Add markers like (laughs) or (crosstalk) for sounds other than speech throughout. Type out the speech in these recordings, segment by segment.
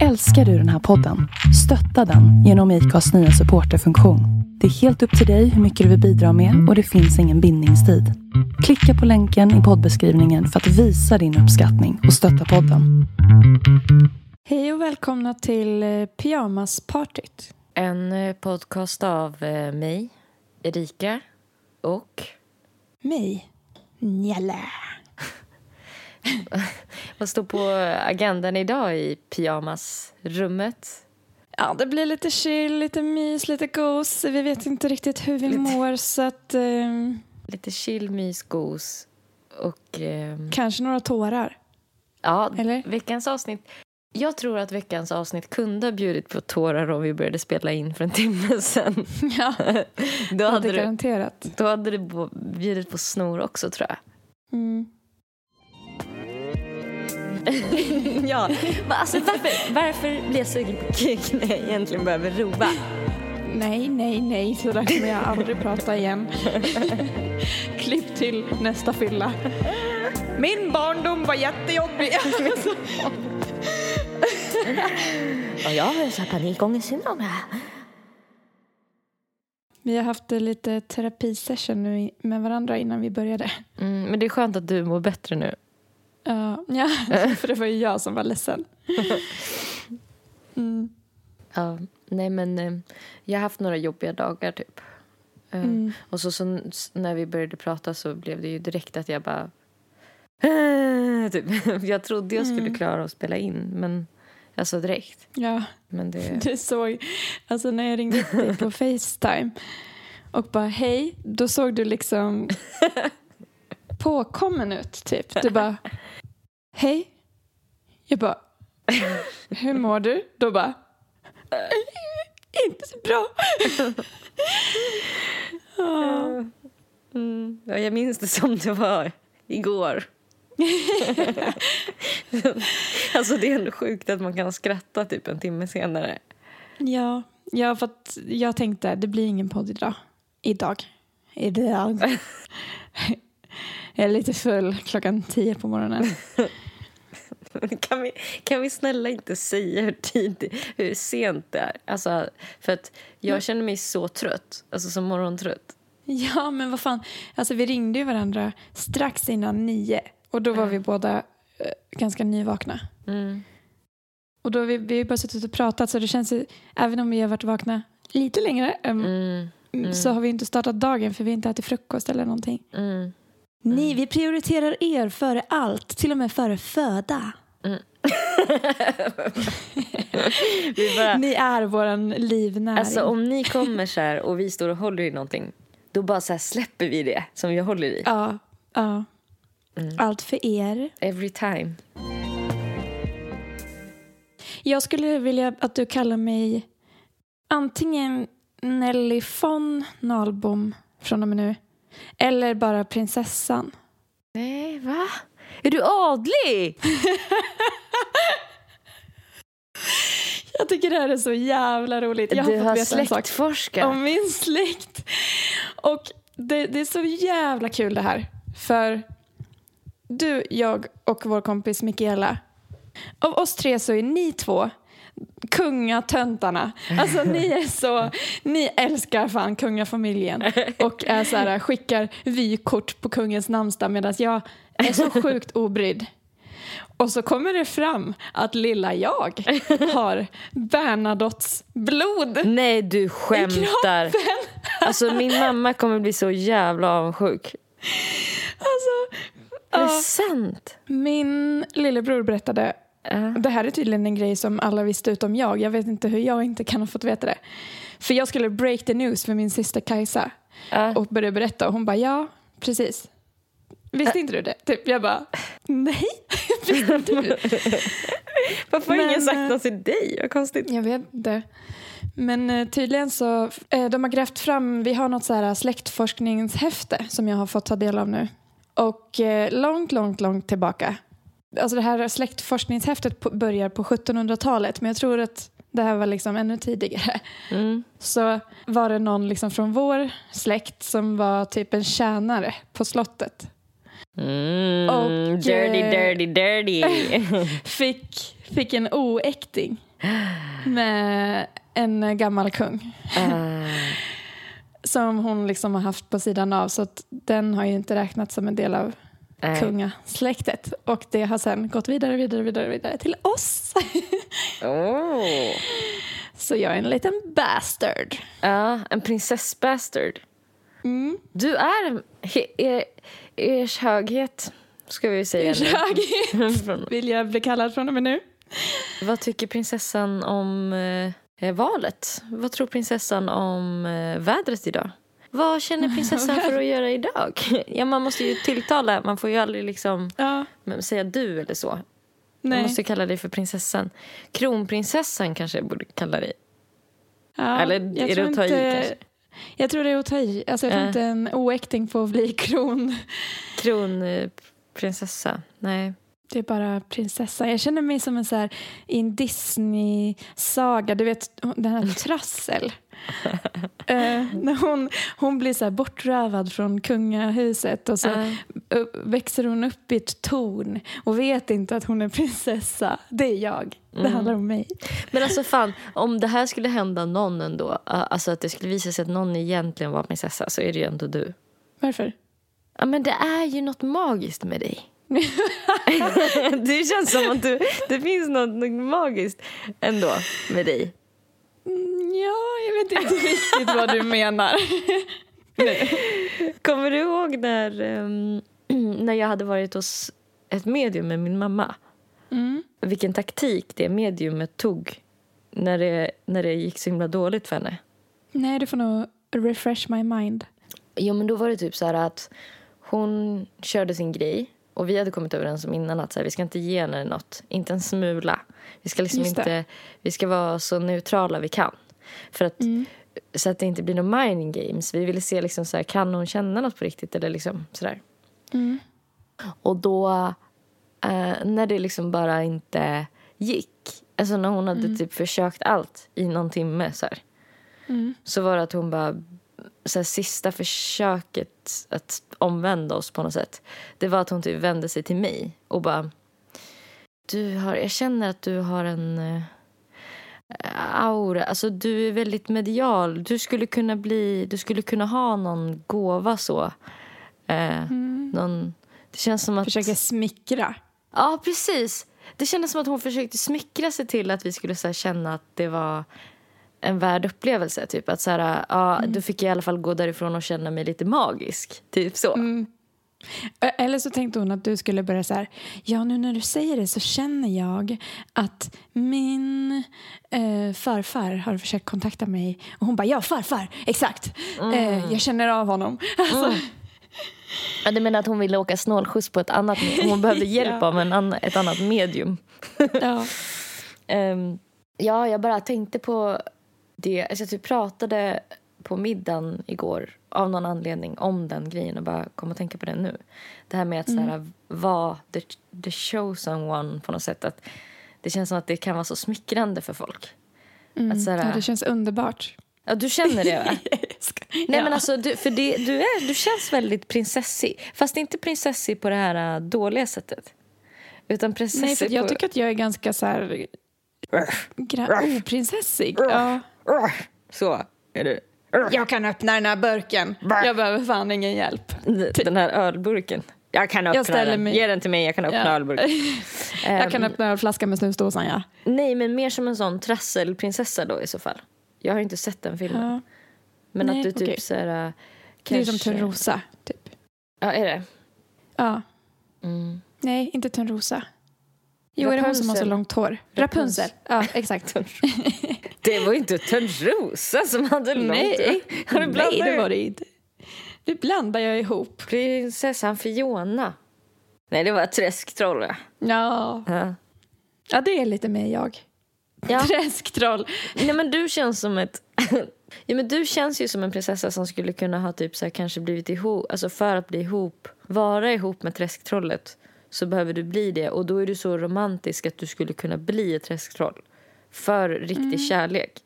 Älskar du den här podden? Stötta den genom IKAs nya supporterfunktion. Det är helt upp till dig hur mycket du vill bidra med och det finns ingen bindningstid. Klicka på länken i poddbeskrivningen för att visa din uppskattning och stötta podden. Hej och välkomna till eh, Pyjamaspartyt. En eh, podcast av eh, mig, Erika och... Mig, Njalla. Vad står på agendan idag i pyjamasrummet? Ja, det blir lite chill, lite mys, lite gos. Vi vet inte riktigt hur vi Lite. mår så att eh, Lite chill, mys, gos och... ehm, kanske några tårar. ja, Eller? veckans avsnitt. Jag tror att veckans avsnitt kunde ha bjudit på tårar om vi började spela in för en timme sedan. (laughs) Ja, Då det hade, det, garanterat. då hade det bjudit på snor också, tror jag. Mm. (laughs) ja, alltså varför, varför blir jag sugen på kuk när jag egentligen behöver rova? Nej, nej, nej, så där kommer jag aldrig prata igen. (laughs) Klipp till nästa fylla. Min barndom var jättejobbig. (laughs) Ja, jag har här panikångestsyndrom här. Vi har haft lite terapisession nu med varandra innan vi började. Mm, men det är skönt att du mår bättre nu. Ja, (laughs) ja, för det var ju jag som var ledsen. Mm. Ja, nej men eh, jag har haft några jobbiga dagar typ. Eh, Mm. Och så, så när vi började prata så blev det ju direkt att jag bara... (laughs) Typ. (laughs) Jag trodde jag skulle Mm. klara att spela in, men alltså direkt. Ja, Men det... du såg, alltså när jag ringde upp dig på Facetime och bara hej, då såg du liksom påkommen ut typ. Du bara hej. Jag bara hur mår du? Då bara inte så bra. (laughs) Mm, ja, jag minns det som det var igår. (laughs) alltså det är ändå sjukt att man kan skratta typ en timme senare. Ja, ja, för jag tänkte det blir ingen podd idag. Idag. Idag. (laughs) jag är lite full klockan tio på morgonen. (laughs) Kan vi, kan vi snälla inte säga hur, tidigt, hur sent det är? Alltså, för att jag känner mig så trött, alltså så morgontrött. Ja, men vad fan. Alltså, vi ringde ju varandra strax innan nio och då var vi båda eh, ganska nyvakna. Mm. Och då har vi, vi har bara suttit och pratat så det känns ju, även om vi har varit vakna lite längre em, Mm. Mm. så har vi inte startat dagen för vi har inte ätit frukost eller någonting. Mm. Ni, vi prioriterar er före allt, till och med före föda. (laughs) Vi bara, Ni är våran livnäring. alltså om ni kommer så här och vi står och håller i någonting, då bara så släpper vi det som vi håller i. Ja, ja. Mm. Allt för er. Every time. Jag skulle vilja att du kallar mig antingen Nelly von Nalbom från och med nu. Eller bara prinsessan. Nej, va? Är du adlig? (laughs) Jag tycker det här är så jävla roligt. Jag du har fått har veta släktforskat. om min släkt. Och det, det är så jävla kul det här. För du, jag och vår kompis Mikaela. Av oss tre så är ni två kungatöntarna. Alltså ni är så, ni älskar fan kungafamiljen och är så här, skickar vykort på kungens namnsdag medan jag är så sjukt obrydd. Och så kommer det fram att lilla jag har Bernadottes blod Nej, du i skämtar. kroppen. Alltså min mamma kommer bli så jävla avundsjuk. Alltså, Är det sant? Min lillebror berättade, Ja. det här är tydligen en grej som alla visste utom jag, jag vet inte hur jag inte kan ha fått veta det. För jag skulle break the news för min syster Kajsa Ja. och började berätta och hon bara ja, precis. Visste inte du det? Typ, jag bara nej, (laughs) visste inte du? Varför har ingen sagt eh, något till dig? Vad konstigt. Jag vet inte. Men eh, tydligen så, de har grävt fram, vi har något så här släktforskningshäfte som jag har fått ta del av nu. Och långt, långt, långt tillbaka. Alltså det här släktforskningshäftet börjar på 1700-talet men jag tror att det här var liksom ännu tidigare. Mm. Så var det någon liksom från vår släkt som var typ en tjänare på slottet. Mm. Och, dirty, eh, dirty, dirty. (laughs) Fick fick en oäkting med en gammal kung Eh, (laughs) som hon liksom har haft på sidan av så att den har ju inte räknats som en del av nej. kungasläktet och det har sen gått vidare, vidare, vidare, vidare till oss. Åh. (laughs) så jag är en liten bastard. Ja, en prinsessbastard. Mm. Du är Er, ers höghet, ska vi säga Ers höghet. (laughs) Vill jag bli kallad från och med nu? Vad tycker prinsessan om eh, valet? Vad tror prinsessan om eh, vädret idag? Vad känner prinsessan för att göra idag? (laughs) ja, man måste ju tilltala, man får ju aldrig liksom Ja, säga du eller så. Man nej. måste kalla dig för prinsessan. Kronprinsessan kanske jag borde kalla dig. Ja, Eller är det att ta i inte- kanske? Jag tror det är att ta i. Alltså, jag tror Ja. inte en oäkting får bli kron. Kronprinsessa? Nej. Det är bara prinsessa. Jag känner mig som en så här, i en Disney-saga. Du vet den här Trassel. (laughs) Eh, när hon, hon blir så bortrövad från kungahuset och så eh, växer hon upp i ett torn och vet inte att hon är prinsessa. Det är jag. Det Mm. handlar om mig. Men alltså fan, om det här skulle hända någon ändå, alltså att det skulle visa sig att någon egentligen var prinsessa så är det ju ändå du. Varför? Ja men det är ju något magiskt med dig. (laughs) det känns som att du, det finns något magiskt ändå med dig. Mm, Ja, jag vet inte riktigt vad du menar. Kommer du ihåg när, ehm, (clears throat) när jag hade varit hos ett medium med min mamma? Mm. Vilken taktik det mediumet tog när det, när det gick så himla dåligt för henne. Nej, du får nog refresh my mind. Jo men då var det typ så här att hon körde sin grej och vi hade kommit överens om innan att så här, vi ska inte ge henne något, inte en smula. Vi ska liksom inte, vi ska vara så neutrala vi kan. För att, Mm. Så att det inte blir några mining games. Vi ville se liksom så här, kan hon känna något på riktigt eller liksom sådär. Mm. Och då eh, när det liksom bara inte gick, alltså när hon hade typ försökt allt i någon timme så här, Mm. så var det att hon bara så här, sista försöket att omvända oss på något sätt det var att hon typ vände sig till mig och bara du har, jag känner att du har en eh, aura, alltså du är väldigt medial du skulle kunna bli, du skulle kunna ha någon gåva så eh, någon, det känns som att Försöker smickra. Ja, precis. Det kändes som att hon försökte smickra sig till att vi skulle så känna att det var en värd upplevelse. Typ att så här, ja, du fick i alla fall gå därifrån och känna mig lite magisk. Typ så. Mm. Eller så tänkte hon att du skulle börja så här. Ja, nu när du säger det så känner jag att min eh, farfar har försökt kontakta mig. Och hon bara, ja farfar, exakt. Eh, jag känner av honom. (laughs) Alltså, Ja, du menar att hon ville åka snålskjuts på ett annat medium? Hon behövde (laughs) hjälp Ja. av en annan, ett annat medium. ja. (laughs) Ehm, ja, jag bara tänkte på det. Alltså, jag typ pratade på middagen igår av någon anledning om den grejen och bara kom att tänka på det nu. Det här med att här, vara the, the chosen one på något sätt. Att det känns som att det kan vara så smickrande för folk. Att så här, Mm. ja, det känns underbart. ja, du känner det va? (laughs) Nej Ja. men alltså, du, för det, du, är, du känns väldigt prinsessig. Fast inte prinsessig på det här äh, dåliga sättet. Utan prinsessig Nej, för jag på... tycker att jag är ganska så här... Gra- oprinsessig. Ja. Så är du. Jag kan öppna den här burken. Jag behöver fan ingen hjälp. Den här ölburken. Jag kan öppna ställer den. mig- Ge den till mig, jag kan öppna Ja. ölburken. (laughs) Jag kan Ehm, öppna en flaska med snusdosan, ja. Nej, men mer som en sån trasselprinsessa då i så fall. Jag har inte sett den filmen. ja. Men Nej, att du typ okej. så här... äh, Det är som kanske- Törnrosa, typ. Ja, är det? Ja. Mm. Nej, inte Törnrosa. Jo, är det hon som har så Rapunzel. långt hår? Rapunzel. Rapunzel. Ja, exakt. (laughs) Det var ju inte Törnrosa som hade långt Nej, Har du Nej det var det inte. Det blandar jag ihop. Prinsessan Fiona. Nej, det var träsktroll. ja. Ja, Ja. ja det är lite mer jag. Ja. Träsktroll. Nej, men du känns som ett... (laughs) ja, men du känns ju som en prinsessa som skulle kunna ha typ så här, kanske blivit ihop... Alltså för att bli ihop, vara ihop med träsktrollet så behöver du bli det. Och då är du så romantisk att du skulle kunna bli ett träsktroll. För riktig kärlek.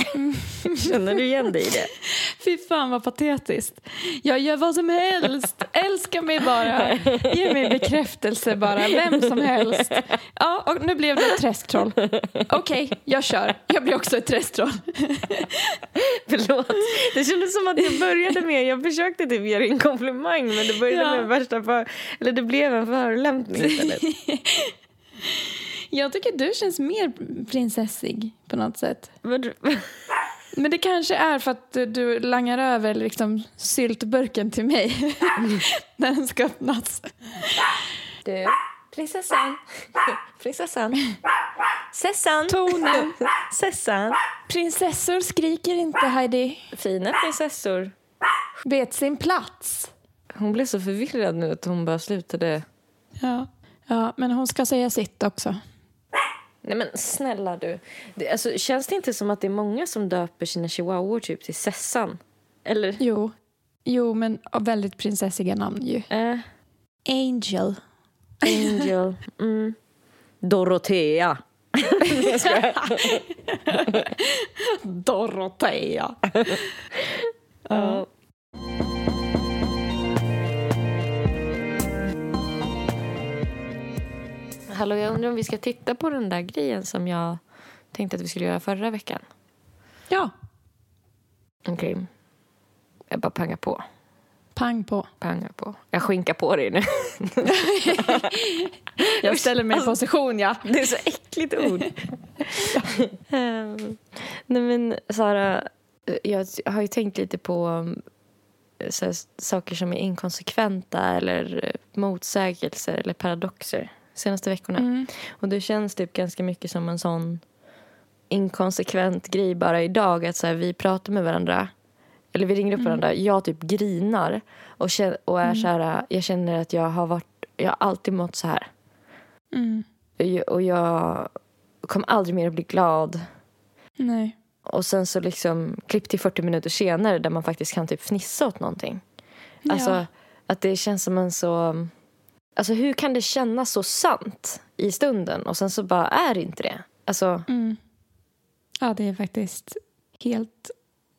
(laughs) Känner du igen dig i det? (laughs) Fy fan vad patetiskt. Jag gör vad som helst. Älska mig bara. Ge mig bekräftelse bara. Vem som helst. Ja, och nu blev det ett träsktroll. Okej, okay, jag kör. Jag blir också ett träsktroll. (laughs) Förlåt. Det kändes som att jag började med, jag försökte typ ge dig en komplimang men det började ja. med värsta för, eller det blev en förolämpning istället. Jag tycker du känns mer prinsessig på något sätt. (laughs) Men det kanske är för att du langar över liksom syltburken till mig (laughs) när den ska öppnas. Du, prinsessan. (laughs) Prinsessan. Sessan. Tonen. Sessan. Prinsessor skriker inte, Heidi. Fina prinsessor. Vet sin plats. Hon blev så förvirrad nu att hon bara slutade. Ja, ja men hon ska säga sitt också. Nej men snälla du. Det, alltså, känns det inte som att det är många som döper sina chihuahuor typ till Sessan? Eller? Jo. Jo, men väldigt prinsessiga namn ju. Äh. Angel. Angel. Mm. Dorotea. (laughs) Dorotea. ja. Hallå, jag undrar om vi ska titta på den där grejen som jag tänkte att vi skulle göra förra veckan. Ja. Okej. Okay. Jag bara pangar på. Pang på. Panga på. Jag skinkar på dig nu. (laughs) jag ställer mig i alltså, position, ja. Det är så äckligt ord. um, nej men Sara, jag har ju tänkt lite på um, här, saker som är inkonsekventa eller motsägelser eller paradoxer senaste veckorna. Mm. Och det känns typ ganska mycket som en sån inkonsekvent grej bara idag. Att så här, vi pratar med varandra, eller vi ringer upp mm. varandra. Jag typ grinar och, och är mm. så här, jag känner att jag har varit, jag har alltid mått så här. Mm. Och jag kommer aldrig mer att bli glad. Nej. Och sen så liksom klipp till 40 minuter senare där man faktiskt kan typ fnissa åt någonting. Ja. Alltså att det känns som en så Alltså hur kan det kännas så sant i stunden och sen så bara är det inte det? Alltså... Mm. Ja, det är faktiskt helt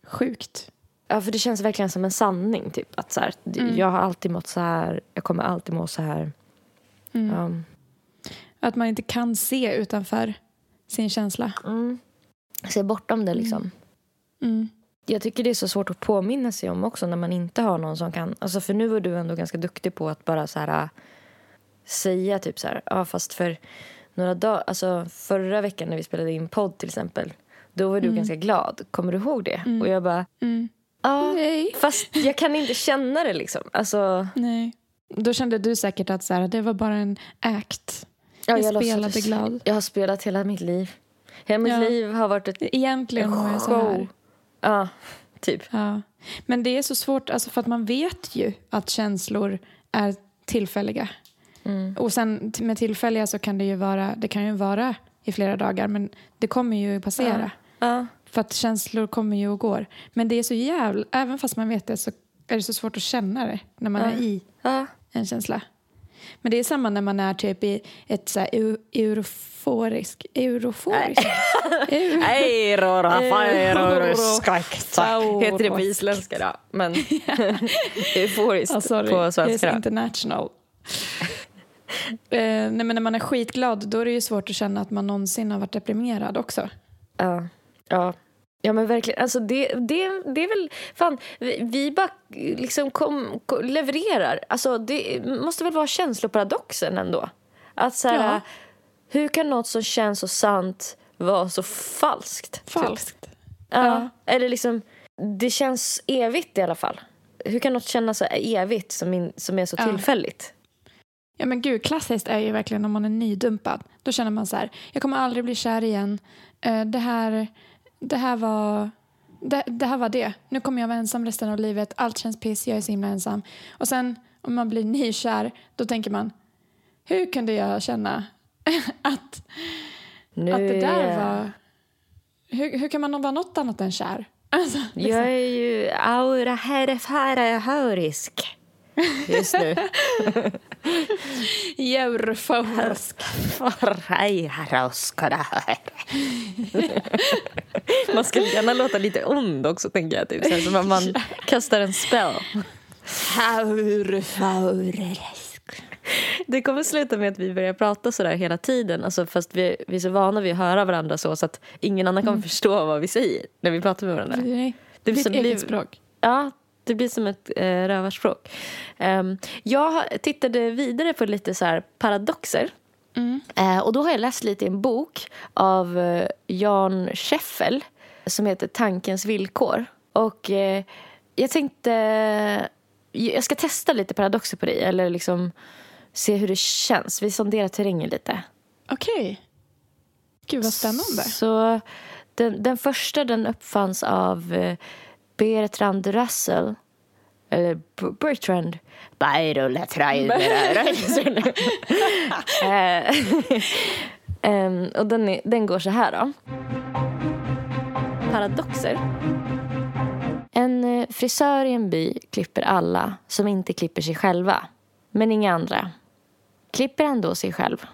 sjukt. Ja, för det känns verkligen som en sanning. Typ. Att så här, mm. Jag har alltid mått så här, jag kommer alltid må så här. Mm. Um. Att man inte kan se utanför sin känsla. Mm. Se bortom det liksom. Mm. mm. Jag tycker det är så svårt att påminna sig om också när man inte har någon som kan. Alltså för nu var du ändå ganska duktig på att bara så här säga typ så här, ja fast för några dagar, alltså förra veckan när vi spelade in podd till exempel, då var du mm. ganska glad. Kommer du ihåg det? Mm. Och jag bara, mm. ja, fast jag kan inte känna det liksom. Alltså... Nej. Då kände du säkert att så här, det var bara en act. Ja, jag, jag spelade låtsades, glad. Jag har spelat hela mitt liv. Hela mitt ja. liv har varit ett Egentligen en här. Ja, typ. Ja. Men det är så svårt, alltså för att man vet ju att känslor är tillfälliga. Mm. Och sen med tillfälliga så kan det ju vara, det kan ju vara i flera dagar men det kommer ju passera. Ja. Ja. För att känslor kommer ju och går. Men det är så jävla, även fast man vet det så är det så svårt att känna det när man ja. är i en känsla. Men det är samma när man är typ i ett så här euroforisk... Euroforisk? (laughs) Heter det på isländska då? Men (laughs) euforiskt på svenska. international. Eh, nej, men när man är skitglad då är det ju svårt att känna att man någonsin har varit deprimerad också. Ja, ja. Ja men verkligen, alltså det, det, det är väl, fan, vi, vi bara liksom kom, kom, levererar. Alltså det måste väl vara känsloparadoxen ändå. Att så här, ja. hur kan något som känns så sant vara så falskt? Typ? Falskt. Typ? Ja. ja. Eller liksom, det känns evigt i alla fall. Hur kan något kännas så evigt som, in, som är så ja. tillfälligt? Ja men gud, klassiskt är ju verkligen om man är nydumpad. Då känner man så här, jag kommer aldrig bli kär igen. Uh, det, här, det, här var, det, det, här var det. Nu kommer jag vara ensam resten av livet. Allt känns piss, jag är så himla ensam. Och sen om man blir (laughs) nykär, då tänker man, hur kunde jag känna (laughs) att, nu, att det där var... Hur, hur kan man vara något annat än kär? (laughs) Alltså, liksom. Jag är ju aura herrefara hörisk. Just nu. (laughs) Djurforsk. (laughs) Man skulle gärna låta lite ond också, tänker jag. Typ. Så om man (laughs) kastar en spell. Det kommer sluta med att vi börjar prata så där hela tiden. Alltså, fast vi, vi är så vana vid att höra varandra så, så att ingen annan kommer förstå vad vi säger när vi pratar med varandra. Nej. Det Ditt som eget blir- språk. Ja, det blir som ett eh, rövarspråk. Ehm, jag tittade vidare på lite så här paradoxer. Mm. Eh, och då har jag läst lite i en bok av eh, Jan Scheffel som heter Tankens villkor. Och eh, jag tänkte... Jag ska testa lite paradoxer på dig, eller liksom se hur det känns. Vi sonderar terrängen lite. Okej. Gud vad spännande. Så den, den första den uppfanns av Bertrand Russell. Eller Bertrand. Bertrand Russell. (laughs) (laughs) Eh, em, Och den, är, den går så här då. Paradoxer. En eh, frisör i en by klipper alla som inte klipper sig själva. Men inga andra. Klipper han då sig själv?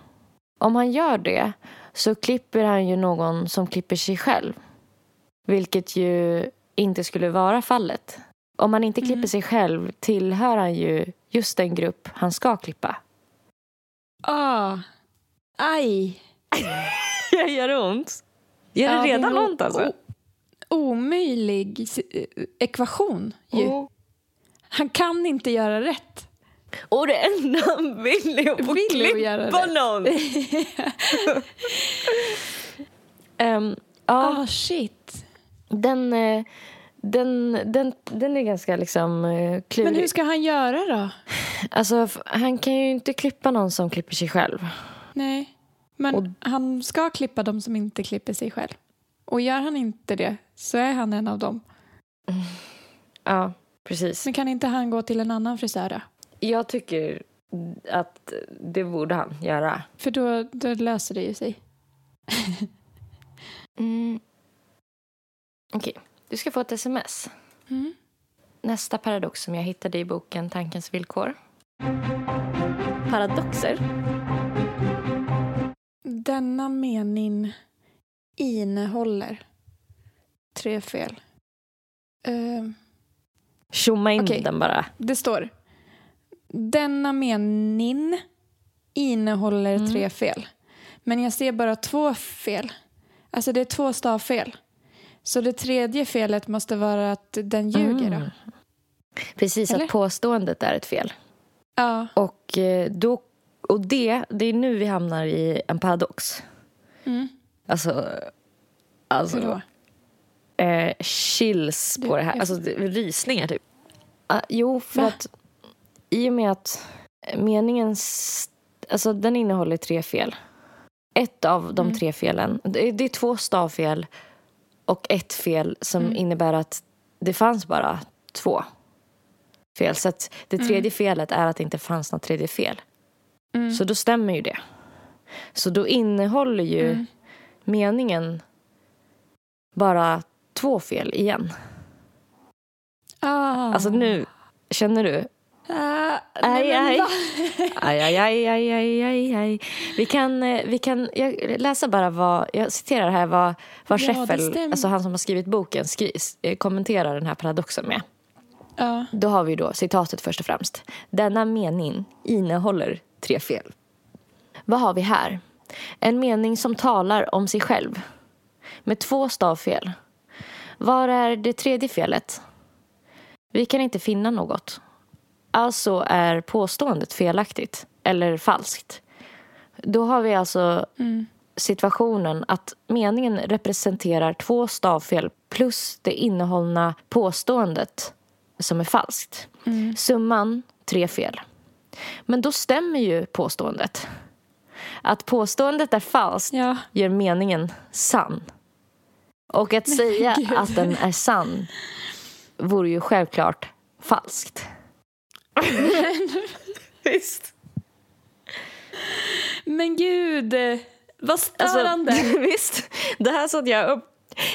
Om han gör det så klipper han ju någon som klipper sig själv. Vilket ju inte skulle vara fallet. Om han inte klipper sig själv tillhör han ju just den grupp han ska klippa. Ah. Aj. (laughs) Jag gör det ont. Gör Ja, det redan är en ont alltså? Omöjlig ekvation ju. Oh. Han kan inte göra rätt. Och det enda han vill är att Vill klippa det. någon. (laughs) Ja, Ah shit. Den, eh, den, den, den är ganska liksom eh, klurig. Men hur ska han göra då? Alltså, han kan ju inte klippa någon som klipper sig själv. Nej. Men Och- han ska klippa de som inte klipper sig själv. Och gör han inte det så är han en av dem. Ja, precis. Men kan inte han gå till en annan frisör då? Jag tycker att det borde han göra. För då, då löser det ju sig. (laughs) Mm. Okej, du ska få ett sms. Mm. Nästa paradox som jag hittade i boken Tankens villkor. Paradoxer. Denna mening innehåller tre fel. Eh, Tjomma in Okej. den bara. det står Denna mening innehåller Mm. tre fel. Men jag ser bara två fel. Alltså det är två stavfel. Så det tredje felet måste vara att den ljuger. Mm. Precis, Eller? att påståendet är ett fel. Ja. Och, eh, då, och det, det är nu vi hamnar i en paradox. Mm. Alltså, Hur alltså då? eh, chills på Du- det här. Alltså det- rysningar typ. Ah, jo, för Va? att i och med att meningen, alltså den innehåller tre fel. Ett av de Mm. tre felen, det det är två stavfel och ett fel som Mm. innebär att det fanns bara två fel. Så att det Mm. tredje felet är att det inte fanns något tredje fel. Mm. Så då stämmer ju det. Så då innehåller ju Mm. meningen bara två fel igen. Ah. Alltså nu, känner du? Ah, Aj, aj. Aj, aj, aj, aj, aj, aj, aj. Vi kan, eh, vi kan jag läser bara vad, jag citerar här vad, vad Scheffel, alltså han som har skrivit boken, skri, eh, kommenterar den här paradoxen med. Ja. Då har vi då citatet först och främst. Denna mening innehåller tre fel. Vad har vi här? En mening som talar om sig själv. Med två stavfel. Var är det tredje felet? Vi kan inte finna något. Alltså är påståendet felaktigt eller falskt. Då har vi alltså Mm. situationen att meningen representerar två stavfel plus det innehållna påståendet som är falskt. Mm. Summan tre fel. Men då stämmer ju påståendet. Att påståendet är falskt Ja. gör meningen sann. Och att säga att den är sann vore ju självklart falskt. (laughs) Visst. Men gud, vad Alltså, störande. (laughs) visst, det här satt jag upp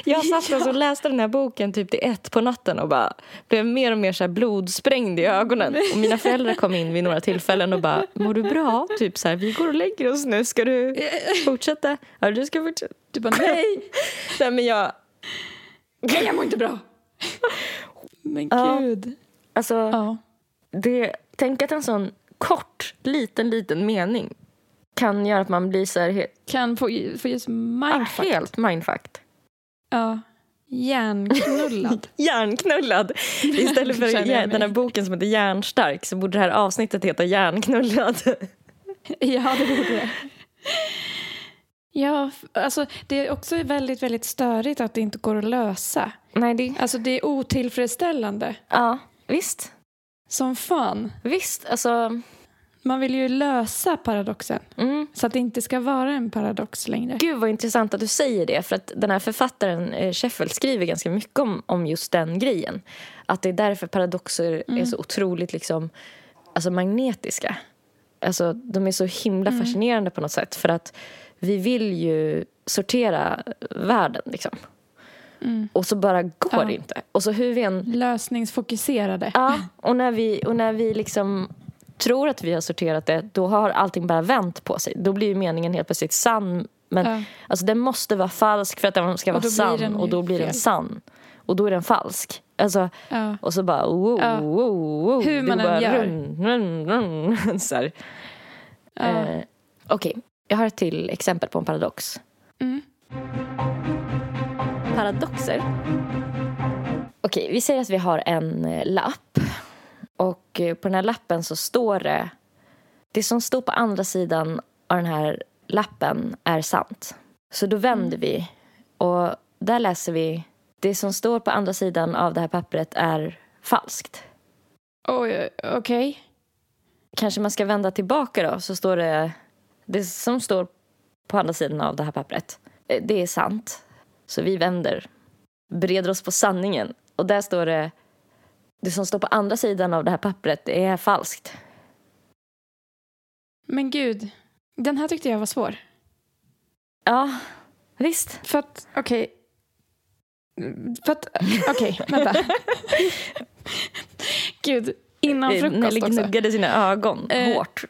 Jag satt alltså och (laughs) läste den här boken typ till ett på natten och bara blev mer och mer så blodsprängd i ögonen. Och mina föräldrar kom in vid några tillfällen och bara, mår du bra? Typ så här, vi går och lägger oss nu, ska du fortsätta? Ja, du ska fortsätta. Du bara nej, Nej, men jag, nej jag mår inte bra. Men Ja. gud. alltså, Ja. Det, tänk att en sån kort, liten, liten mening kan göra att man blir så här Kan få, få just ah, mindfuck. helt mindfucked. Ja. Hjärnknullad. (laughs) Hjärnknullad. Istället för (laughs) den här boken som heter Hjärnstark så borde det här avsnittet heta Hjärnknullad. (laughs) ja, det borde det. Ja, alltså det är också väldigt, väldigt störigt att det inte går att lösa. Nej, det... Alltså det är otillfredsställande. Ja, visst. Som fan. Visst, alltså... Man vill ju lösa paradoxen. Mm. Så att det inte ska vara en paradox längre. Gud vad intressant att du säger det. För att den här författaren eh, Sheffield skriver ganska mycket om, om just den grejen. Att det är därför paradoxer är så otroligt liksom, alltså magnetiska. Alltså, de är så himla fascinerande på något sätt. För att vi vill ju sortera världen liksom. Och så bara går Ja. det inte. Och så hur vi än Lösningsfokuserade. Ja, och när vi, och när vi liksom tror att vi har sorterat det, då har allting bara vänt på sig. Då blir ju meningen helt plötsligt sann. Men Ja. alltså, den måste vara falsk för att den ska vara sann. och då blir den sann. Och då är den falsk. Alltså, Ja. och så bara... Wow, Ja. wow, wow. Hur man än gör. Run, run, run. (laughs) så här. Ja. Eh, Okej, jag har ett till exempel på en paradox. Mm. Paradoxer. Okej, vi säger att vi har en eh, lapp. Och eh, på den här lappen så står det... Det som står på andra sidan av den här lappen är sant. Så då vänder vi och där läser vi... Det som står på andra sidan av det här pappret är falskt. Oj, okej. Kanske man ska vända tillbaka då, så står det... Det som står på andra sidan av det här pappret, eh, det är sant. Så vi vänder, bereder oss på sanningen. Och där står det... Det som står på andra sidan av det här pappret, det är falskt. Men gud, den här tyckte jag var svår. Ja, visst. För att, okej. För att, okej, (laughs) vänta. Gud, innan Eh, frukost Nelly också. gnuggade sina ögon Eh, hårt.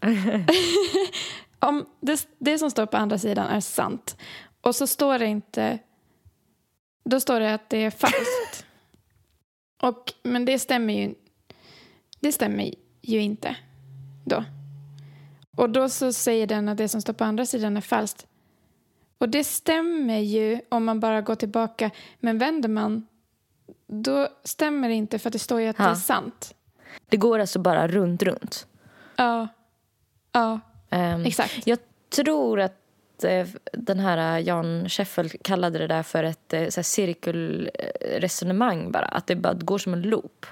(laughs) Om det, det som står på andra sidan är sant och så står det inte... Då står det att det är falskt. (laughs) och, men det stämmer ju Det stämmer ju inte då. Och då så säger den att det som står på andra sidan är falskt. Och det stämmer ju om man bara går tillbaka. Men vänder man, då stämmer det inte för att det står ju att det Ja. är sant. Det går alltså bara runt, runt. Ja, ja Ehm, exakt. Jag tror att eh, den här eh, Jan Sheffield kallade det där för ett eh, så cirkelresonemang bara. Att det bara går som en loop.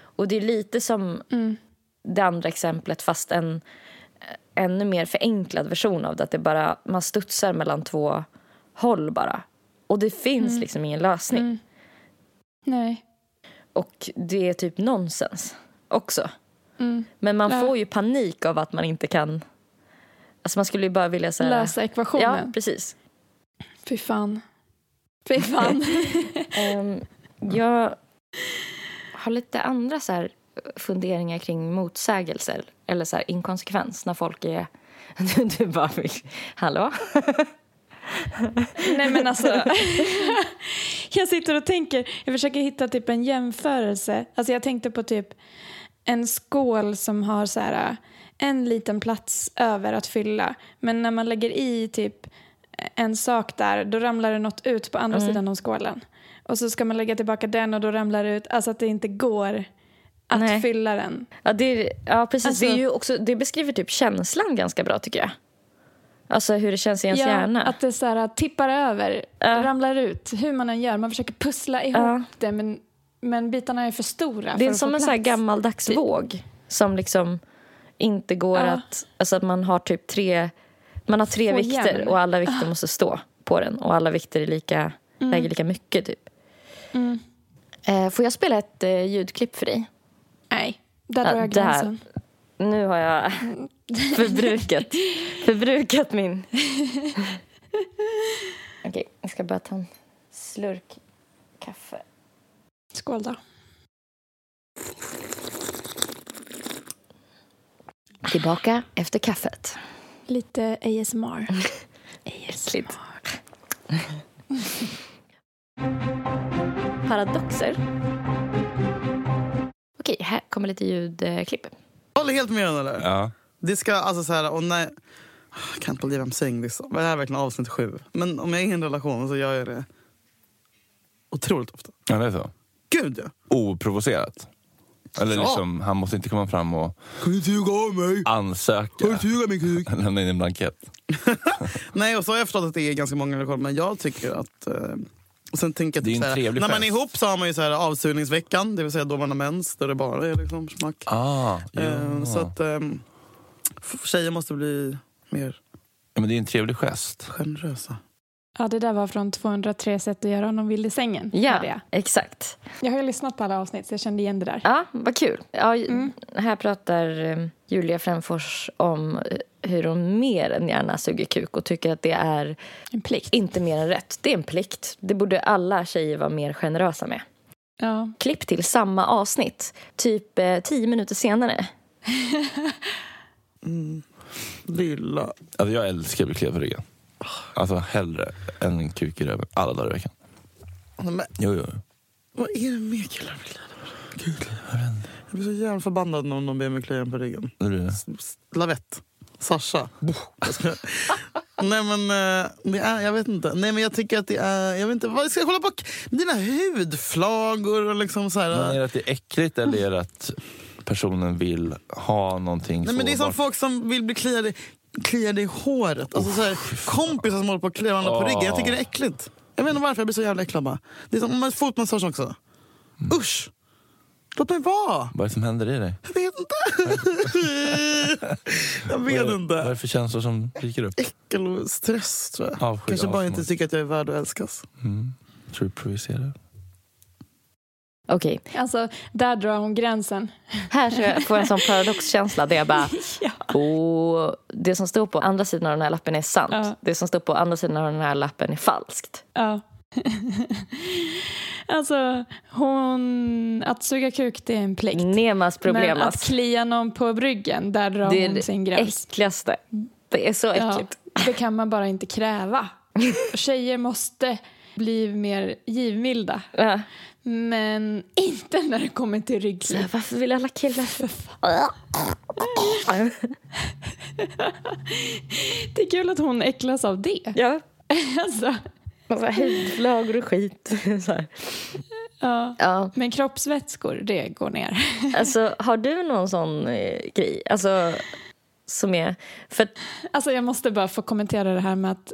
Och det är lite som Mm. det andra exemplet fast en ännu mer förenklad version av det. Att det bara, man studsar mellan två håll bara. Och det finns liksom ingen lösning. Mm. Nej. Och det är typ nonsens också. Mm. Men man Ja. får ju panik av att man inte kan... Alltså man skulle ju bara vilja säga... Lösa ekvationen. Ja, precis. Fy fan. Fy fan. (laughs) Ehm, jag har lite andra så här funderingar kring motsägelser eller så här inkonsekvens när folk är... Du, (laughs) du bara... Hallå? Nej men alltså. (laughs) jag sitter och tänker, jag försöker hitta typ en jämförelse. Alltså jag tänkte på typ en skål som har så här en liten plats över att fylla. Men när man lägger i typ en sak där, då ramlar det något ut på andra sidan av skålen. Och så ska man lägga tillbaka den och då ramlar det ut, alltså att det inte går att Nej. fylla den. Ja, det, ja precis. Alltså- det, är ju också, det beskriver typ känslan ganska bra, tycker jag. Alltså hur det känns i ens hjärna. att det så här, tippar över, Ja. ramlar ut, hur man än gör. Man försöker pussla ihop Ja. det men, men bitarna är för stora Det är som en så gammaldags våg som liksom inte går Ja. att... Alltså att man har typ tre... Man har tre Få vikter och alla vikter måste stå på den och alla vikter är lika, väger lika mycket typ. Mm. Eh, får jag spela ett eh, ljudklipp för dig? Nej, där Ja, drar jag där. gränsen. Nu har jag (laughs) förbrukat, förbrukat min... (laughs) Okej, jag ska ska bara ta en slurk kaffe. Skål då. Tillbaka efter kaffet. Lite ASMR. (laughs) Äckligt. Paradoxer. Okej, här kommer lite ljudklipp. Håller helt med eller? Ja. Det ska alltså så här, och nej, I can't believe I'm saying this. Det här är verkligen avsnitt sju. Men om jag är i en relation så gör jag det otroligt ofta. ja, det är så. Gud ja. Oprovocerat. Eller Ja. liksom, han måste inte komma fram och Kan du suga av mig? ansöka. Kan du suga min kuk? (laughs) Lämna in en blankett. (laughs) Nej, och så har jag förstått att det är ganska många relationer. Men jag tycker att... Eh, och sen tänker jag Det är typ en så här, trevlig När man är ihop så har man ju så här avsugningsveckan. Det vill säga då man har mens. Där det bara är liksom smack. Ah, ja. Eh, så att ehm, f- tjejer måste bli mer ja, men det är en trevlig gest. generösa. Ja, det där var från 203 sätt att göra honom vild i sängen. Ja, Jag. exakt. jag har ju lyssnat på alla avsnitt så jag kände igen det där. Ja, vad kul. Ja, Mm. Här pratar eh, Julia Fränfors om eh, hur hon mer än gärna suger kuk och tycker att det är En plikt. inte mer än rätt. Det är en plikt. Det borde alla tjejer vara mer generösa med. Ja. Klipp till samma avsnitt, typ eh, tio minuter senare. (laughs) Lilla. Alltså, jag älskar att bli kliad på ryggen. Alltså hellre än en kuk i röven alla dagar i veckan. Men Jo, jo. vad är det med killar med? Gud, jag blir så jävla förbannad när de ber mig klia på ryggen. Lavett. Sasha. Nej men eh, det är, jag vet inte. Nej men jag tycker att det är, jag vet inte, vad ska jag kolla på? Dina hudflagor och liksom så här. Men är det att det är äckligt eller är det att personen vill ha någonting Nej men det är som folk som vill bli kliade, kliade i håret. Alltså så här, kompisar som håller på att klia varandra på ryggen. Jag tycker det är äckligt. Jag vet inte varför jag blir så jävla äcklad bara. Det är som fotmassage också. Usch! Låt mig vara! Vad är det som händer i dig? Jag vet inte. (laughs) jag vet är, Vad är inte. det för känslor som dyker upp? Äckel och stress tror jag. Avsky, Kanske bara inte tycker att jag är värd att älskas. Mm. Tror du projicerar? Okej, Alltså, där drar hon gränsen. här så jag får jag en sån paradoxkänsla där jag bara... (laughs) Ja. Och det som står på andra sidan av den här lappen är sant. Ja. Det som står på andra sidan av den här lappen är falskt. Ja. (laughs) alltså, hon... Att suga kuk, det är en plikt. Nemas Men att problemas. klia någon på ryggen, där drar Det är hon sin det gräns. äckligaste. Det är så Ja, äckligt. det kan man bara inte kräva. (laughs) Tjejer måste bli mer givmilda. Ja. Men inte när det kommer till här, Varför vill alla killar... Det är kul att hon äcklas av det. ja. Alltså, Massa hudflagor och skit. (laughs) Så ja. Ja. Men kroppsvätskor, det går ner. (laughs) Alltså, har du någon sån eh, grej? Alltså, som är... För Alltså jag måste bara få kommentera det här med att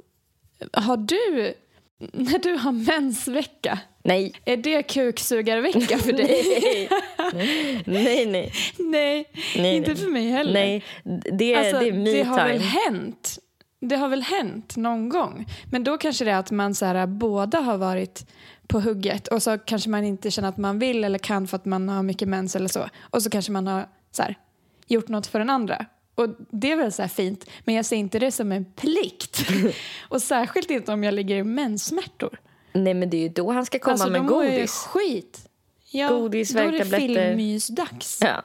har du, (laughs) när du har mensvecka, nej. är det kuksugarvecka för dig? (laughs) nej. nej, nej. Nej, Nej, inte nej. för mig heller. Nej, det Alltså, det är me det har väl time. hänt. Det har väl hänt någon gång. Men då kanske det är att man så här, båda har varit på hugget och så kanske man inte känner att man vill eller kan för att man har mycket mens eller så. Och så kanske man har så här, gjort något för den andra. Och det är väl så fint, men jag ser inte det som en plikt. (laughs) och särskilt inte om jag ligger i menssmärtor. Nej, men det är ju då han ska komma alltså, med jag ju godis. skit. Ja, Godis, då är det filmmysdags. Ja.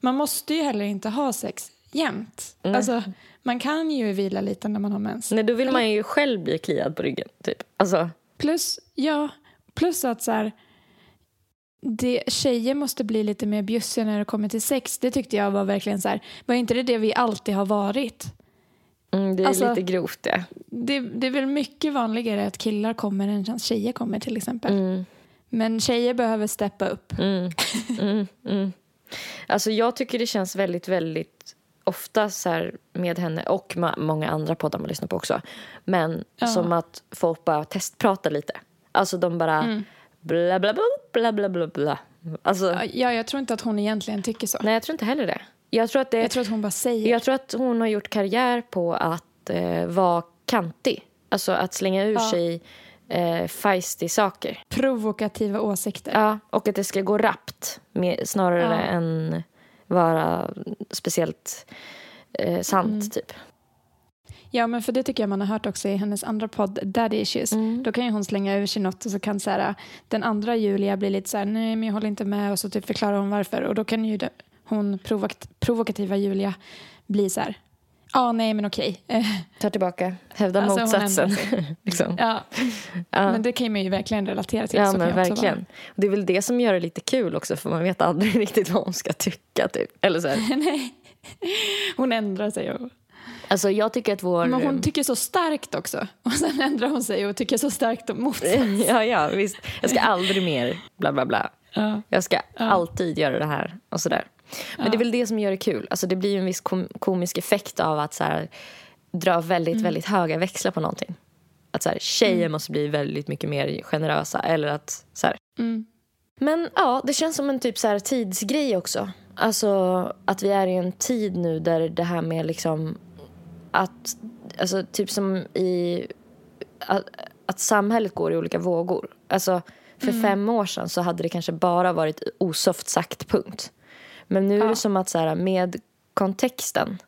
Man måste ju heller inte ha sex jämt. Nej. Alltså, man kan ju vila lite när man har mens. Nej, då vill man ju själv bli kliad på ryggen. Typ. Alltså, Plus, ja, plus att så här, det, tjejer måste bli lite mer bjussiga när det kommer till sex. Det tyckte jag var verkligen så här, var inte det det vi alltid har varit? mm, det är Alltså- lite grovt det. Det, det är väl mycket vanligare att killar kommer än att tjejer kommer till exempel. Mm, Men tjejer behöver steppa upp. mm, mm, mm. Alltså jag tycker det känns väldigt, väldigt ofta så här med henne och många andra poddar man lyssnar på också. Men Ja. som att folk bara testpratar lite. Alltså de bara Mm. bla bla bla bla bla bla bla. Alltså, Ja, jag tror inte att hon egentligen tycker så. nej jag tror inte heller det. Jag tror att det Jag tror att hon bara säger. Jag tror att hon har gjort karriär på att eh, vara kantig. Alltså att slänga ur Ja. sig eh, feisty saker. Provokativa åsikter. Ja, och att det ska gå rappt med, snarare Ja. än vara speciellt eh, sant, Mm. typ. Ja, men för det tycker jag man har hört också i hennes andra podd, Daddy Issues. Mm. Då kan ju hon slänga ur sig något och så kan så här, den andra Julia bli lite så här, nej men jag håller inte med och så typ förklarar hon varför. Och då kan ju hon provok- provokativa Julia bli så här, ja ah, nej men okej. (laughs) Tar tillbaka, hävdar Alltså, motsatsen. (laughs) liksom. ja. Ja. Men det kan man ju verkligen relatera till. Ja men verkligen. Det är väl det som gör det lite kul också för man vet aldrig (laughs) riktigt vad hon ska tycka typ. Eller så nej. Hon ändrar sig. Och, Alltså jag tycker att vår... men hon tycker så starkt också. (laughs) Och sen ändrar hon sig och tycker så starkt om motsatsen. (laughs) ja, ja, visst. Jag ska aldrig mer bla bla bla. Ja. Jag ska alltid göra det här och sådär. Men det är väl det som gör det kul. Alltså det blir ju en viss kom komisk effekt av att så här, dra väldigt, Mm. väldigt höga växlar på någonting. Att så här, tjejer måste bli väldigt mycket mer generösa. Eller att så här. Mm. Men ja, det känns som en typ så här tidsgrej också. Alltså att vi är i en tid nu där det här med liksom att, alltså typ som i att, att samhället går i olika vågor. Alltså för fem år sedan så hade det kanske bara varit osoft sagt punkt. Men nu är det som att så här, med kontexten.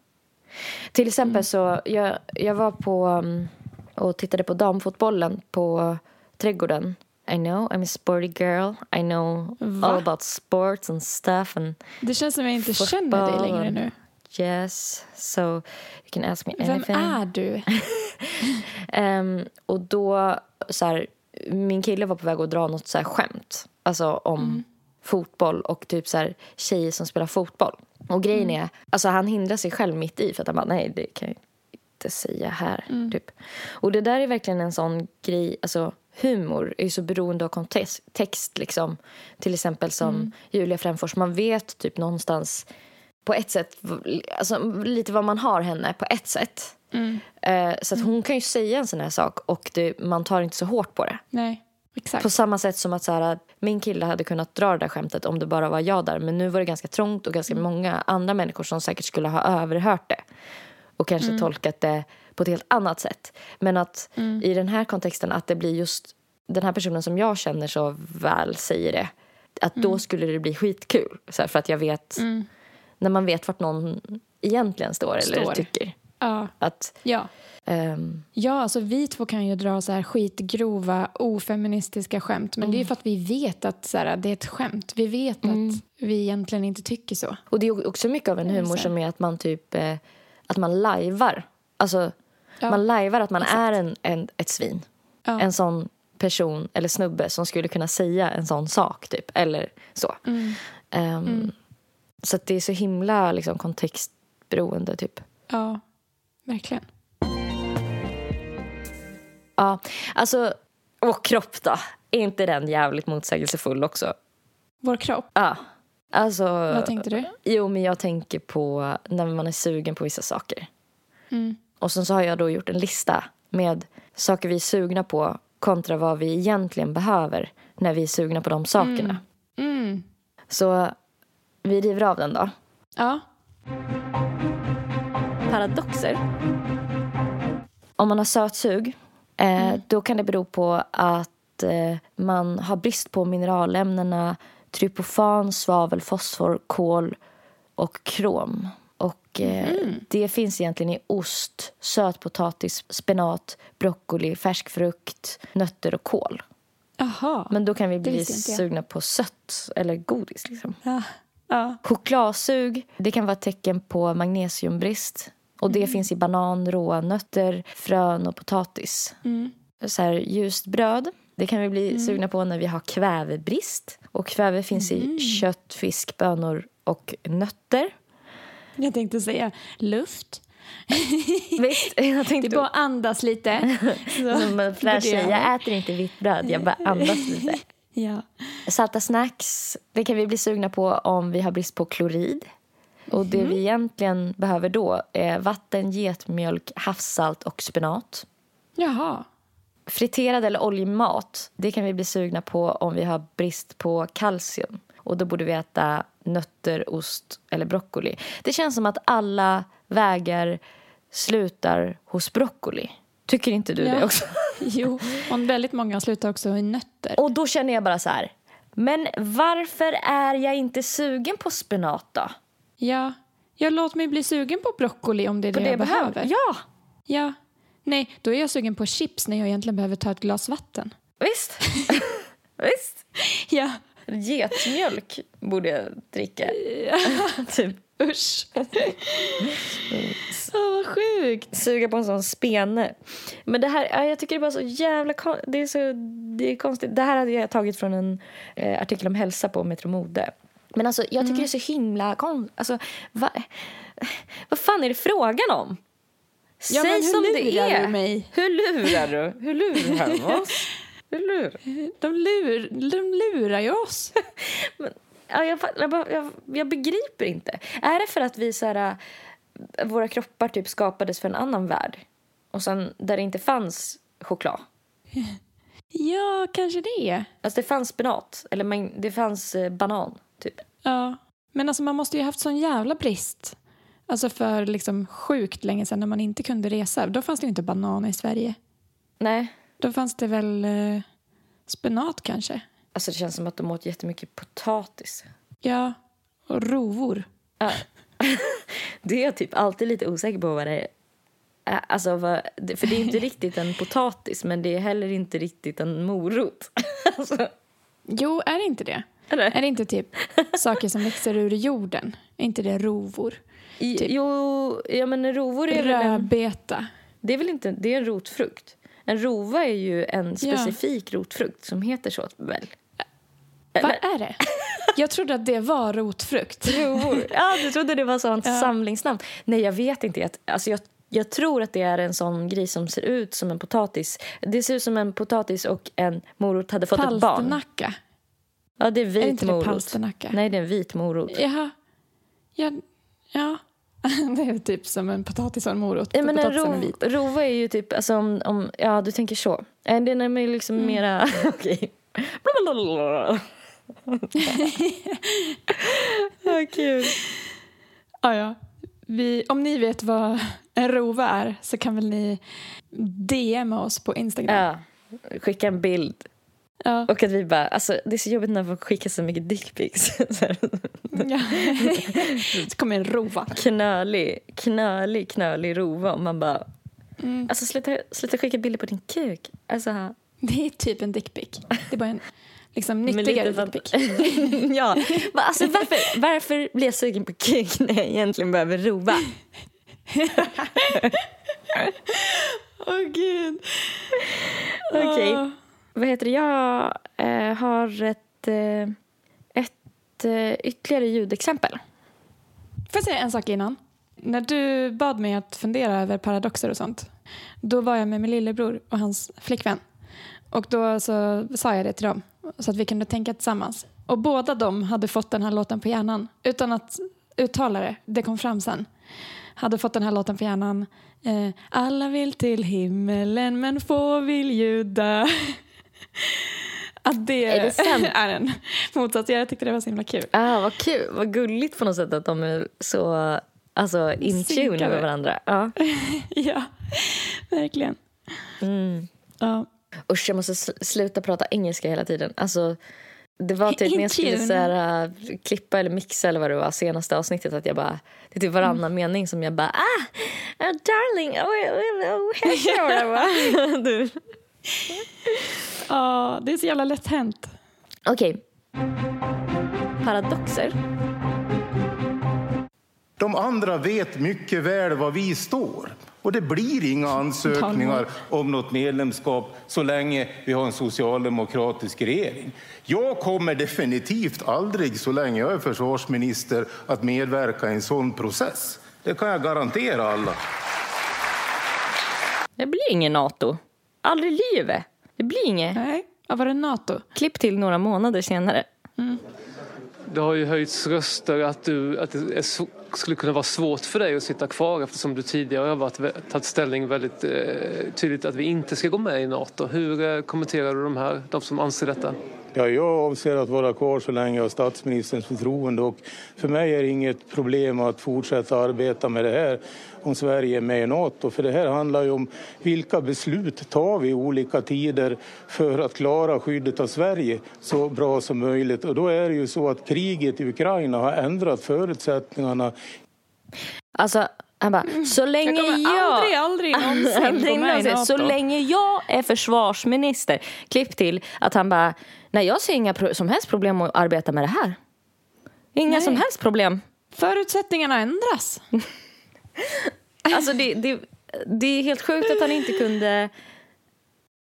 Till exempel så, jag, jag var på um, och tittade på damfotbollen på Trädgården. I know, I'm a sporty girl. I know all about sports and stuff and Det känns som jag inte känner dig längre nu. Yes, so you can ask me Vem anything. är du? (laughs) Ehm, och då, så här, min kille var på väg att dra något så här skämt. Alltså om fotboll och typ så här, tjejer som spelar fotboll. Och grejen är, alltså han hindrar sig själv mitt i för att han bara, nej det kan jag inte säga här. Typ. Och det där är verkligen en sån grej, alltså humor är ju så beroende av kontext. Text, liksom. Till exempel som Julia Fränfors, man vet typ någonstans på ett sätt, alltså lite vad man har henne på ett sätt. Eh, så att hon kan ju säga en sån här sak och det, man tar inte så hårt på det. Nej, exakt. På samma sätt som att så här, min kille hade kunnat dra det där skämtet om det bara var jag där. Men nu var det ganska trångt och ganska många andra människor som säkert skulle ha överhört det. Och kanske tolkat det på ett helt annat sätt. Men att i den här kontexten att det blir just den här personen som jag känner så väl säger det. Att då skulle det bli skitkul. Så här, för att jag vet, när man vet vart någon egentligen står, eller Står. tycker. Ja. Att, Ja. ehm, ja, alltså vi två kan ju dra så här skitgrova, ofeministiska skämt. Men det är ju för att vi vet att så här, det är ett skämt. Vi vet att vi egentligen inte tycker så. Och det är också mycket av en humor som är att man typ eh, att man lajvar. Alltså Ja, man lajvar att man är en, en, ett svin. Ja. En sån person eller snubbe som skulle kunna säga en sån sak typ. Eller så. Ehm, Så det är så himla liksom, kontextberoende typ. Ja, verkligen. Ja, alltså, och kropp då. Är inte den jävligt motsägelsefull också? Vår kropp. Ja. Alltså, Vad tänkte du? Jo, men jag tänker på när man är sugen på vissa saker. Och sen så har jag då gjort en lista med saker vi är sugna på kontra vad vi egentligen behöver när vi är sugna på de sakerna. Mm. Så vi river av den då. Ja. Paradoxer. Om man har sötsug, eh, då kan det bero på att eh, man har brist på mineralämnena tryptofan, svavel, fosfor, kol och krom. Och eh, Det finns egentligen i ost, sötpotatis, spenat, broccoli, färsk frukt, nötter och kål. Jaha. Men då kan vi bli sugna på sött eller godis. Liksom. Ja. Ja. Chokladsug det kan vara ett tecken på magnesiumbrist. Och Det finns i banan, råa nötter, frön och potatis. Så här, ljust bröd det kan vi bli sugna på när vi har kvävebrist. Och Kväve finns i kött, fisk, bönor och nötter. Jag tänkte säga luft. (laughs) Visst, jag Det är tänkte... bara att andas lite. (laughs) Så Som en flash, jag äter inte vitt bröd, jag bara andas lite. (laughs) Ja. Salta snacks, det kan vi bli sugna på om vi har brist på klorid. Och det vi egentligen behöver då är vatten, getmjölk, havssalt och spenat. Jaha. Friterad eller oljemat, det kan vi bli sugna på om vi har brist på kalcium. Och då borde vi äta nötter, ost eller broccoli. Det känns som att alla vägar slutar hos broccoli. Tycker inte du Ja. det också? (laughs) Jo, och väldigt många slutar också i nötter. Och då känner jag bara så här. Men varför är jag inte sugen på spenat då? Ja. ja, låt mig bli sugen på broccoli om det är På det, jag behöver. Ja! Ja. Nej, då är jag sugen på chips när jag egentligen behöver ta ett glas vatten. Visst? (laughs) Visst? Ja. Getmjölk borde jag dricka. (laughs) typ Usch. Åh, vad sjukt. suga på en sån spene. Men det här, ja, jag tycker det är bara så jävla det är så det är konstigt. Det här hade jag tagit från en eh, artikel om hälsa på Metro Mode. Men alltså, jag tycker det är så himla konstigt. Alltså, va, vad fan är det frågan om? Ja, Säg men som det är. du mig? Hur lurar du? Hur lurar du oss? (laughs) Hur lurar De, lur, de lurar ju oss. (laughs) Ja, jag, jag, jag, jag begriper inte. Är det för att vi så här, äh, våra kroppar typ skapades för en annan värld? Och sen där det inte fanns choklad? (laughs) Ja, kanske det. Alltså det fanns spenat, eller man, det fanns eh, banan, typ. Ja. Men alltså man måste ju ha haft sån jävla brist. Alltså för liksom sjukt länge sedan när man inte kunde resa. Då fanns det ju inte banan i Sverige. Nej, Då fanns det väl eh, spenat kanske. Alltså det känns som att de åt jättemycket potatis. Ja, och rovor. Ja. (laughs) det är jag typ alltid lite osäker på vad det är. Alltså, vad, det- för det är inte (laughs) riktigt en potatis, men det är heller inte riktigt en morot. (laughs) alltså, Jo, är det inte det? eller? Är det inte typ saker som växer ur jorden? Är inte det rovor? I, typ- Jo, ja men rovor är väl en... Rödbeta. Det är väl inte, det är en rotfrukt. En rova är ju en specifik rotfrukt som heter så väl? Vad är det? Jag trodde att det var rotfrukt. (laughs) Rovor. Ja, du trodde det var sånt Ja. samlingsnamn. Nej, jag vet inte. Alltså jag, jag tror att det är en sån gris som ser ut som en potatis. Det ser ut som en potatis och en morot hade fått ett barn. Palsternacka. Ja, det är Är vit inte det morot. palsternacka? Nej, det är en vit morot. Jaha. Ja. ja. (laughs) Det är typ som en potatis och en morot. Ja, men en är rov, vit. rova är ju typ, alltså om, om, ja du tänker så. Eh, Den är liksom Mm. mera, (laughs) okej. Blablabla. Vad kul. Ja, ja. Vi, om ni vet vad en rova är så kan väl ni DMa oss på Instagram. Ja, skicka en bild. Ja. Och att vi bara, alltså det är så jobbigt när folk skickar så mycket dickpics. Ja. (laughs) så kommer en rova. knölig, knölig, knölig rova. Och man bara, Mm. alltså sluta, sluta skicka bilder på din kuk. Alltså, Det är typ en dickpic. Det är bara en liksom, nyttigare dickpic. (laughs) ja, alltså varför, varför blir jag sugen på kuk (laughs) när jag egentligen behöver rova? (laughs) Åh gud. Okej. Åh. Vad heter det? Jag eh, har ett, eh, ett eh, ytterligare ljudexempel. Får jag säga en sak innan? När du bad mig att fundera över paradoxer och sånt, då var jag med min lillebror och hans flickvän. Och då så sa jag det till dem, så att vi kunde tänka tillsammans. Och båda de hade fått den här låten på hjärnan, utan att uttala det. Det kom fram sen. Hade fått den här låten på hjärnan. Eh, Alla vill till himmelen men få vill ljuda. (laughs) Att det Är det (laughs) är en motsats. Jag tyckte det var så himla kul. Ah, vad kul, vad gulligt på något sätt att de är så alltså, in tune med varandra. Ja. (laughs) ja, verkligen. Mm. Ja. Usch, jag måste sl- sluta prata engelska hela tiden. Alltså, det var typ när jag skulle så här, äh, klippa eller mixa eller vad det var senaste avsnittet att jag bara, det är typ varannan mening som jag bara ah, ah darling, oh, oh, oh, hello. (laughs) (laughs) Du. Ja, det är så jävla lätt hänt. Okej. Paradoxer. De andra vet mycket väl var vi står. Och det blir inga ansökningar om något medlemskap så länge vi har en socialdemokratisk regering. Jag kommer definitivt aldrig, så länge jag är försvarsminister, att medverka i en sån process. Det kan jag garantera alla. Det blir ingen NATO. Aldrig i livet. Det blir inget. Nej. Ja, var det NATO? Klipp till några månader senare. Det har ju höjts röster att, du, att det är skulle kunna vara svårt för dig att sitta kvar eftersom du tidigare har varit, tagit ställning väldigt eh, tydligt att vi inte ska gå med i Nato. Hur eh, kommenterar du de här, de som anser detta? Ja, jag avser att vara kvar så länge jag har statsministerns förtroende och för mig är det inget problem att fortsätta arbeta med det här om Sverige är med i Nato. För det här handlar ju om vilka beslut tar vi i olika tider för att klara skyddet av Sverige så bra som möjligt. Och då är det ju så att kriget i Ukraina har ändrat förutsättningarna Alltså, Han bara, så länge Jag jag... aldrig, aldrig någonsin (laughs) NATO. så länge jag är försvarsminister. Klipp till att han bara, nej jag ser inga som helst problem att arbeta med det här. Inga Nej. som helst problem. Förutsättningarna ändras. (laughs) Alltså det, det, det är helt sjukt att han inte kunde...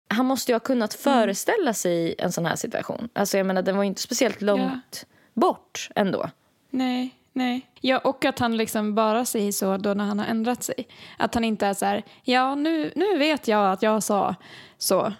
Han måste ju ha kunnat föreställa sig en sån här situation. Alltså jag menar, den var ju inte speciellt långt bort ändå. Nej, nej. Ja, och att han liksom bara säger så då när han har ändrat sig. Att han inte är så här, ja nu, nu vet jag att jag sa så.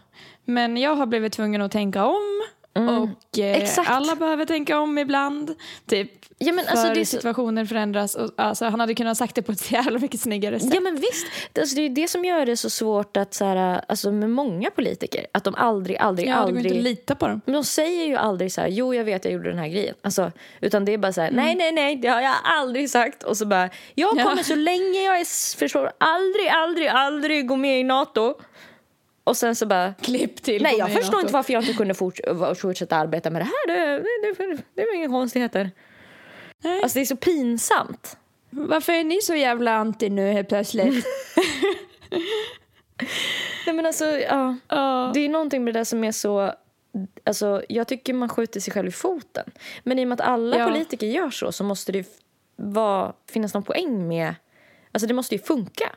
Men jag har blivit tvungen att tänka om. Och eh, Mm. Alla behöver tänka om ibland. Typ, Ja, men för alltså, det är så- situationer förändras. Och, alltså, han hade kunnat ha sagt det på ett (laughs) jävla mycket snyggare sätt. Ja men visst, det, alltså, det är det som gör det så svårt att så här, alltså med många politiker, att de aldrig, aldrig, Ja, det går inte aldrig att lita på dem. Men de säger ju aldrig så här, jo jag vet jag gjorde den här grejen. Alltså, utan det är bara så här, nej nej nej det har jag aldrig sagt. Och så bara, jag Ja. kommer så länge jag är försvar aldrig, aldrig, aldrig gå med i NATO. Och sen så bara, Klipp till. nej jag förstår inte varför jag inte kunde forts- fortsätta arbeta med det här. Det, det, det, det var inga konstigheter. Nej. Alltså det är så pinsamt. Varför är ni så jävla anti nu helt plötsligt? (laughs) (laughs) Nej men alltså, ja. Ja. Det är någonting med det där som är så... Alltså, jag tycker man skjuter sig själv i foten. Men i och med att alla Ja. politiker gör så så måste det f- vara, finnas någon poäng med... Alltså det måste ju funka.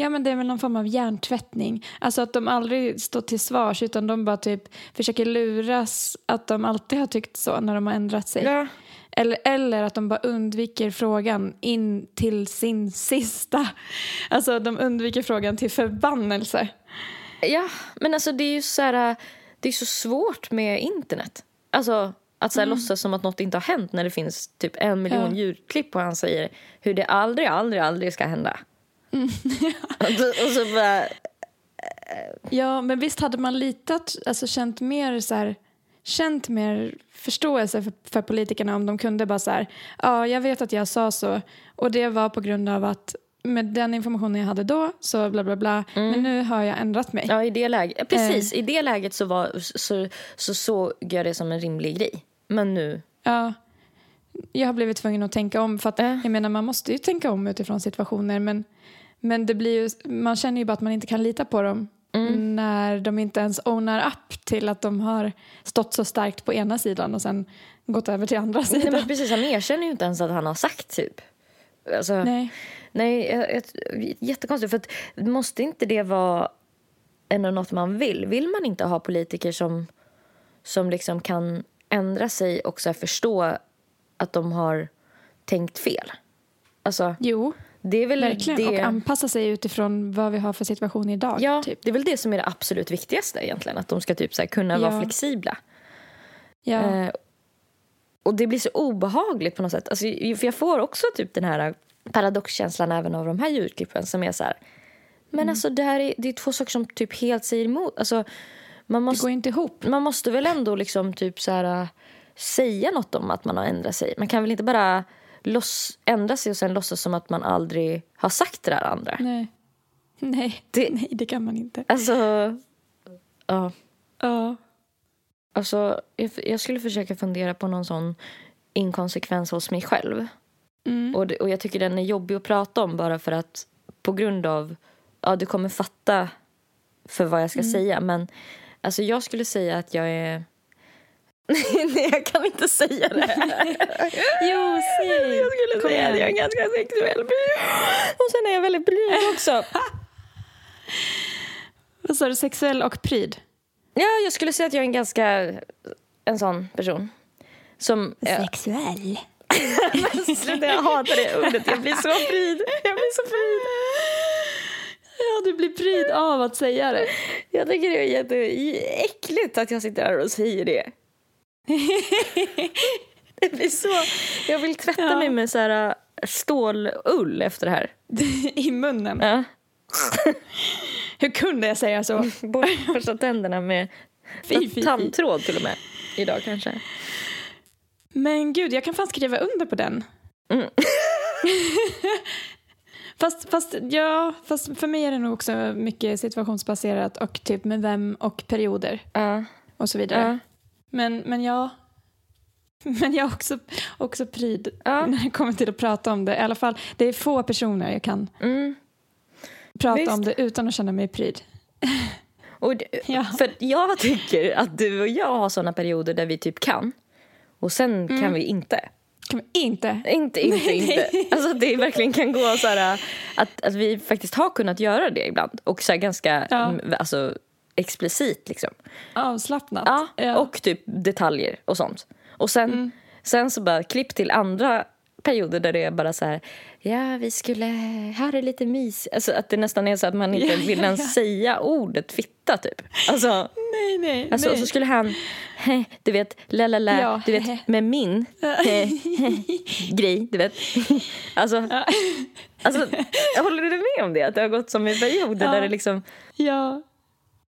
Ja men det är väl någon form av hjärntvättning. Alltså att de aldrig står till svars utan de bara typ försöker luras att de alltid har tyckt så när de har ändrat sig. Ja. Eller, eller att de bara undviker frågan in till sin sista. Alltså de undviker frågan till förbannelse. Ja, men alltså det är ju så här... Det är så svårt med internet. Alltså att så här, låtsas som att något inte har hänt när det finns typ en miljon Ja. ljudklipp och han säger hur det aldrig, aldrig, aldrig ska hända. (laughs) så, och så bara... Ja men visst hade man litat, alltså känt mer så här känt mer förståelse för, för politikerna om de kunde bara så här, ja jag vet att jag sa så och det var på grund av att med den informationen jag hade då så bla bla bla men nu har jag ändrat mig. Ja, i det läget. Precis, i det läget så, var, så, så såg jag det som en rimlig grej. Men nu... Ja, jag har blivit tvungen att tänka om. För att, Ja. Jag menar, man måste ju tänka om utifrån situationer. Men, men det blir ju, man känner ju bara att man inte kan lita på dem när de inte ens ownar upp till att de har stått så starkt på ena sidan och sen gått över till andra Nej, sidan. men precis, han erkänner ju inte ens att han har sagt typ. Alltså, nej. Nej. jag, jag, jättekonstigt. För att, måste inte det vara ändå något man vill? Vill man inte ha politiker som, som liksom kan ändra sig och så förstå att de har tänkt fel? Alltså, Jo, det är väl verkligen. det... Och anpassa sig utifrån vad vi har för situation idag. Ja, Typ. det är väl det som är det absolut viktigaste egentligen. Att de ska typ så kunna vara Ja. flexibla. Ja. Eh, och det blir så obehagligt på något sätt. Alltså, för jag får också typ den här paradoxkänslan även av de här ljudklippen som är så här. Men Mm. alltså det här är, det är två saker som typ helt säger emot. Alltså, man, det måste, går inte ihop. man måste väl ändå liksom typ så här, äh, säga något om att man har ändrat sig. Man kan väl inte bara loss, ändra sig och sen låtsas som att man aldrig har sagt det där andra. Nej. Nej. Det- Nej, det kan man inte. Alltså, ja. Ja. Alltså, jag, jag skulle försöka fundera på någon sån inkonsekvens hos mig själv. Mm. Och, det, och jag tycker den är jobbig att prata om bara för att på grund av, ja du kommer fatta för vad jag ska Mm. säga men alltså jag skulle säga att jag är Nej, jag kan inte säga det. (laughs) Jo, säg! Jag skulle Kom säga att jag är ganska sexuell. Och sen är jag väldigt blyg också. (laughs) Vad sa du? Sexuell och pryd? Ja, jag skulle säga att jag är en ganska en sån person. Som, Sexuell? Sluta, jag hatar det ordet. Jag blir så pryd. Jag blir så pryd. Ja, du blir pryd av att säga det. Jag tycker det är jätteäckligt att jag sitter här och säger det. Det blir så... Jag vill tvätta Ja. mig med så här äh, stålull efter det här. (laughs) I munnen. Ja. (laughs) Hur kunde jag säga så? (laughs) Borsta tänderna med Fy, fy, tandtråd till och med. Idag kanske. Men gud, jag kan fan skriva under på den. Mm. fast, fast, ja, fast för mig är det nog också mycket situationsbaserat och typ med vem och perioder Ja. och så vidare. Ja. Men, men ja, (laughs) Men jag är också, också pryd Ja. när det kommer till att prata om det. I alla fall, det är få personer jag kan Mm. prata Visst. om det utan att känna mig pryd. (laughs) Och det, (laughs) Ja. För jag tycker att du och jag har såna perioder där vi typ kan. Och sen Mm. kan vi inte. Kan vi inte? Inte, inte, inte. Alltså att det verkligen kan gå så här att, att vi faktiskt har kunnat göra det ibland. Och så ganska Ja. mm, alltså, explicit liksom. Avslappnat? Ja, och typ detaljer och sånt. Och sen, Mm. sen så bara klipp till andra perioder där det är bara så här, ja vi skulle, här är lite mys. Alltså att det nästan är så att man inte Ja, vill ja, ens ja. säga ordet fitta typ. Alltså, Nej, nej, alltså och nej. så skulle han, (laughs) du vet, la la la, du vet med min heh, heh, grej, du vet. Alltså, alltså, håller du med om det? Att det har gått som i perioder där det liksom, Ja,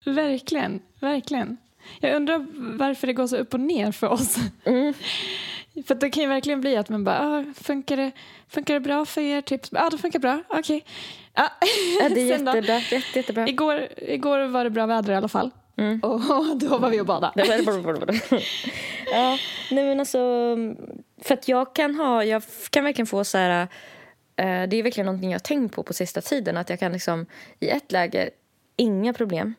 verkligen. Verkligen. Jag undrar varför det går så upp och ner för oss. Mm. (laughs) För det kan ju verkligen bli att man bara, ah, funkar, det, funkar det bra för er? Typ, ja, det funkar bra. Okej. Ja. ja, det är (laughs) jättebra, jätte, jättebra. Igår, igår var det bra väder i alla fall. Mm. (laughs) Och, då var vi och badade. ja, nej men alltså, för att jag kan ha, jag kan verkligen få så här, eh, det är verkligen någonting jag har tänkt på på sista tiden, att jag kan liksom i ett läge, inga problem.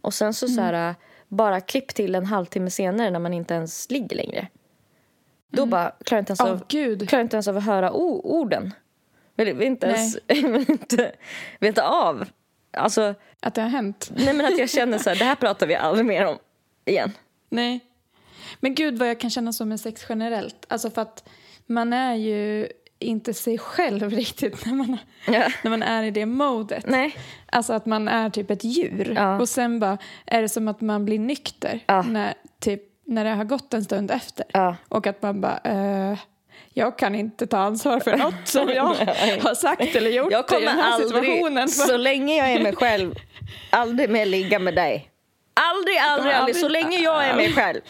Och sen så, så här, bara klipp till en halvtimme senare när man inte ens ligger längre. Då bara klarar inte ens, Åh av, gud. klarar inte ens av att höra orden. Vill, vill inte ens, (laughs) vill inte veta av. Alltså, Att det har hänt. nej men att jag känner så här, det här pratar vi aldrig mer om igen. Nej. Men gud vad jag kan känna så med sex generellt. Alltså för att man är ju inte sig själv (laughs) riktigt när man, Ja. när man är i det modet. Nej. Alltså att man är typ ett djur. Ja. Och sen bara är det som att man blir nykter Ja. när, typ, när det har gått en stund efter. Ja. Och att man bara, eh, jag kan inte ta ansvar för något som jag (laughs) har sagt eller gjort Jag i kommer den här aldrig, situationen. (laughs) så länge jag är mig själv, aldrig mer ligga med dig. Aldrig, aldrig, aldrig, så länge jag är mig själv.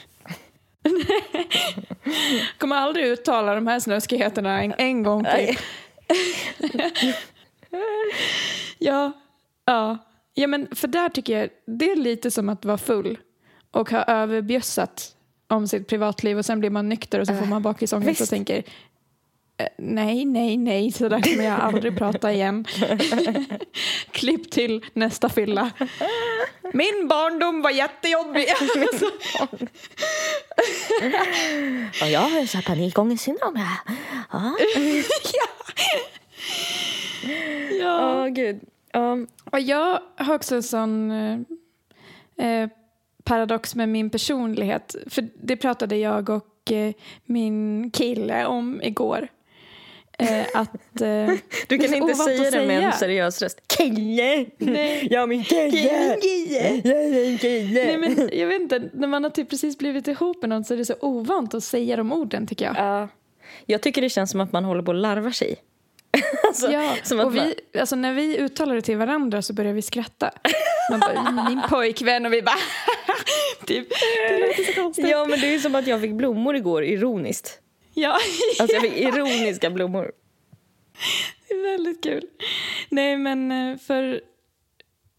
(laughs) kommer aldrig uttala de här snuskigheterna en, en gång till. (laughs) Ja, ja. ja, men för där tycker jag det är lite som att vara full och ha överbjössat om sitt privatliv och sen blir man nykter och så får man bakisångest och visst. tänker eh, nej, nej, nej, så där kommer jag aldrig prata igen. (laughs) Klipp till nästa fylla. Min barndom var jättejobbig. (laughs) Ja, jag har så panikångestsyndrom. (laughs) Ja. Ja. ja. Åh, gud. Ja. Och jag har också en sån eh, eh, paradox med min personlighet. För det pratade jag och eh, min kille om igår. Eh, att, eh, Du är kan inte säga det med en seriös röst. Kille! Nej. (laughs) Ja, min kille! Jag är en kille! nej, men, jag vet inte, när man har typ precis blivit ihop med någon så är det så ovant att säga de orden tycker jag. Ja. Jag tycker det känns som att man håller på att larva sig. (laughs) alltså, Ja, och vi, alltså när vi uttalar det till varandra så börjar vi skratta. Man bara, "Mm, min (laughs) pojkvän och vi bara, typ, det låter så konstigt. Ja, men det är som att jag fick blommor igår, ironiskt. Ja, Alltså jag fick (laughs) ironiska blommor. det är väldigt kul. Nej, men eh, för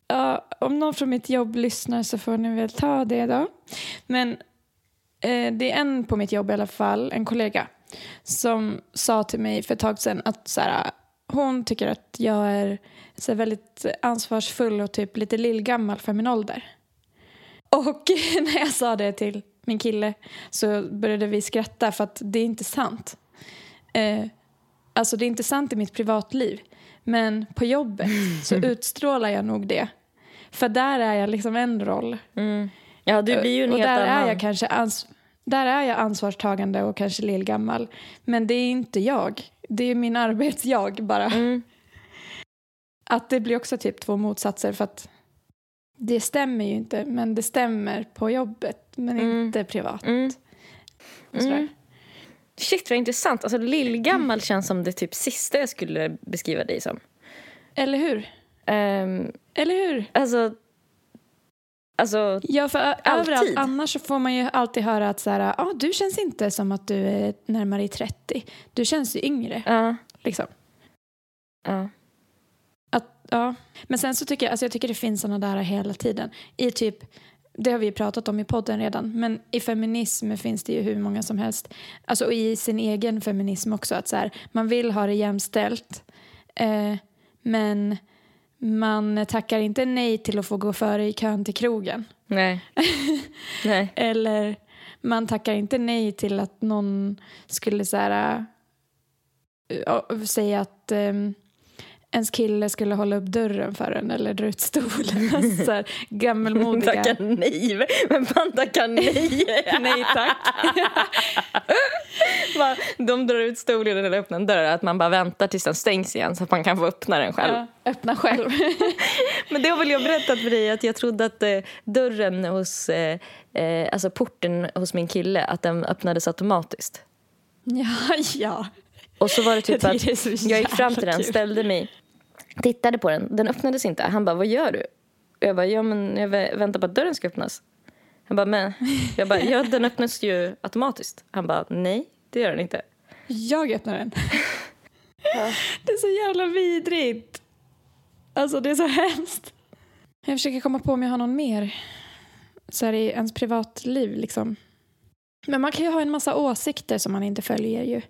ja, om någon från mitt jobb lyssnar så får ni väl ta det då. Men eh, det är en på mitt jobb i alla fall, en kollega, som sa till mig för ett tag sedan att så här, hon tycker att jag är så här, väldigt ansvarsfull och typ lite lillgammal för min ålder. Och (laughs) när jag sa det till min kille så började vi skratta för att det är inte sant. Eh, alltså det är inte sant i mitt privatliv. Men på jobbet så (laughs) utstrålar jag nog det. För där är jag liksom en roll. Ja, du blir ju en och helt där annan. är jag kanske ans- där är jag ansvarstagande och kanske lillgammal. Men det är inte jag. Det är min arbetsjag bara. Mm. Att det blir också typ två motsatser för att det stämmer ju inte men det stämmer på jobbet men Mm. inte privat. Mm. Mm. Shit vad intressant. Alltså lillgammal känns som det typ sista jag skulle beskriva dig som. Eller hur? Ehm, Eller hur? alltså, alltså, Ja, för Alltid. överallt annars så får man ju alltid höra att så här, ah, du känns inte som att du är närmare i 30. Du känns ju yngre. ja. Liksom. ja. Ja. Men sen så tycker jag, alltså jag tycker det finns såna där hela tiden. I typ det har vi pratat om i podden redan, men i feminism finns det ju hur många som helst, alltså och i sin egen feminism också, att så här, man vill ha det jämställt, eh, men man tackar inte nej till att få gå före i kön till krogen. Nej. (laughs) Nej. Eller man tackar inte nej till att någon skulle så här, äh, säga att ähm, ens kille skulle hålla upp dörren för en eller dra ut stolen. (laughs) Alltså, så här, gammelmodiga. Tackar nej. Men fan tackar nej? (laughs) nej tack. (laughs) Man, de drar ut stolen eller öppnar en dörr. Att man bara väntar tills den stängs igen så att man kan få öppna den själv. Ja, öppna själv. Men det har väl jag berättat för dig att jag trodde att eh, dörren hos, eh, eh, alltså porten hos min kille, att den öppnades automatiskt. ja, ja. Och så var det typ Jag att jag gick fram till den, ställde mig, tittade på den, den öppnades inte. Han bara, vad gör du? Jag bara, ja men jag vä- väntar på att dörren ska öppnas. Han bara, men, jag bara, ja den öppnas ju automatiskt. Han bara, nej det gör den inte. Jag öppnar den. (laughs) Det är så jävla vidrigt. Alltså det är så hemskt. Jag försöker komma på om jag har någon mer så här i ens privatliv liksom. Men man kan ju ha en massa åsikter som man inte följer ju.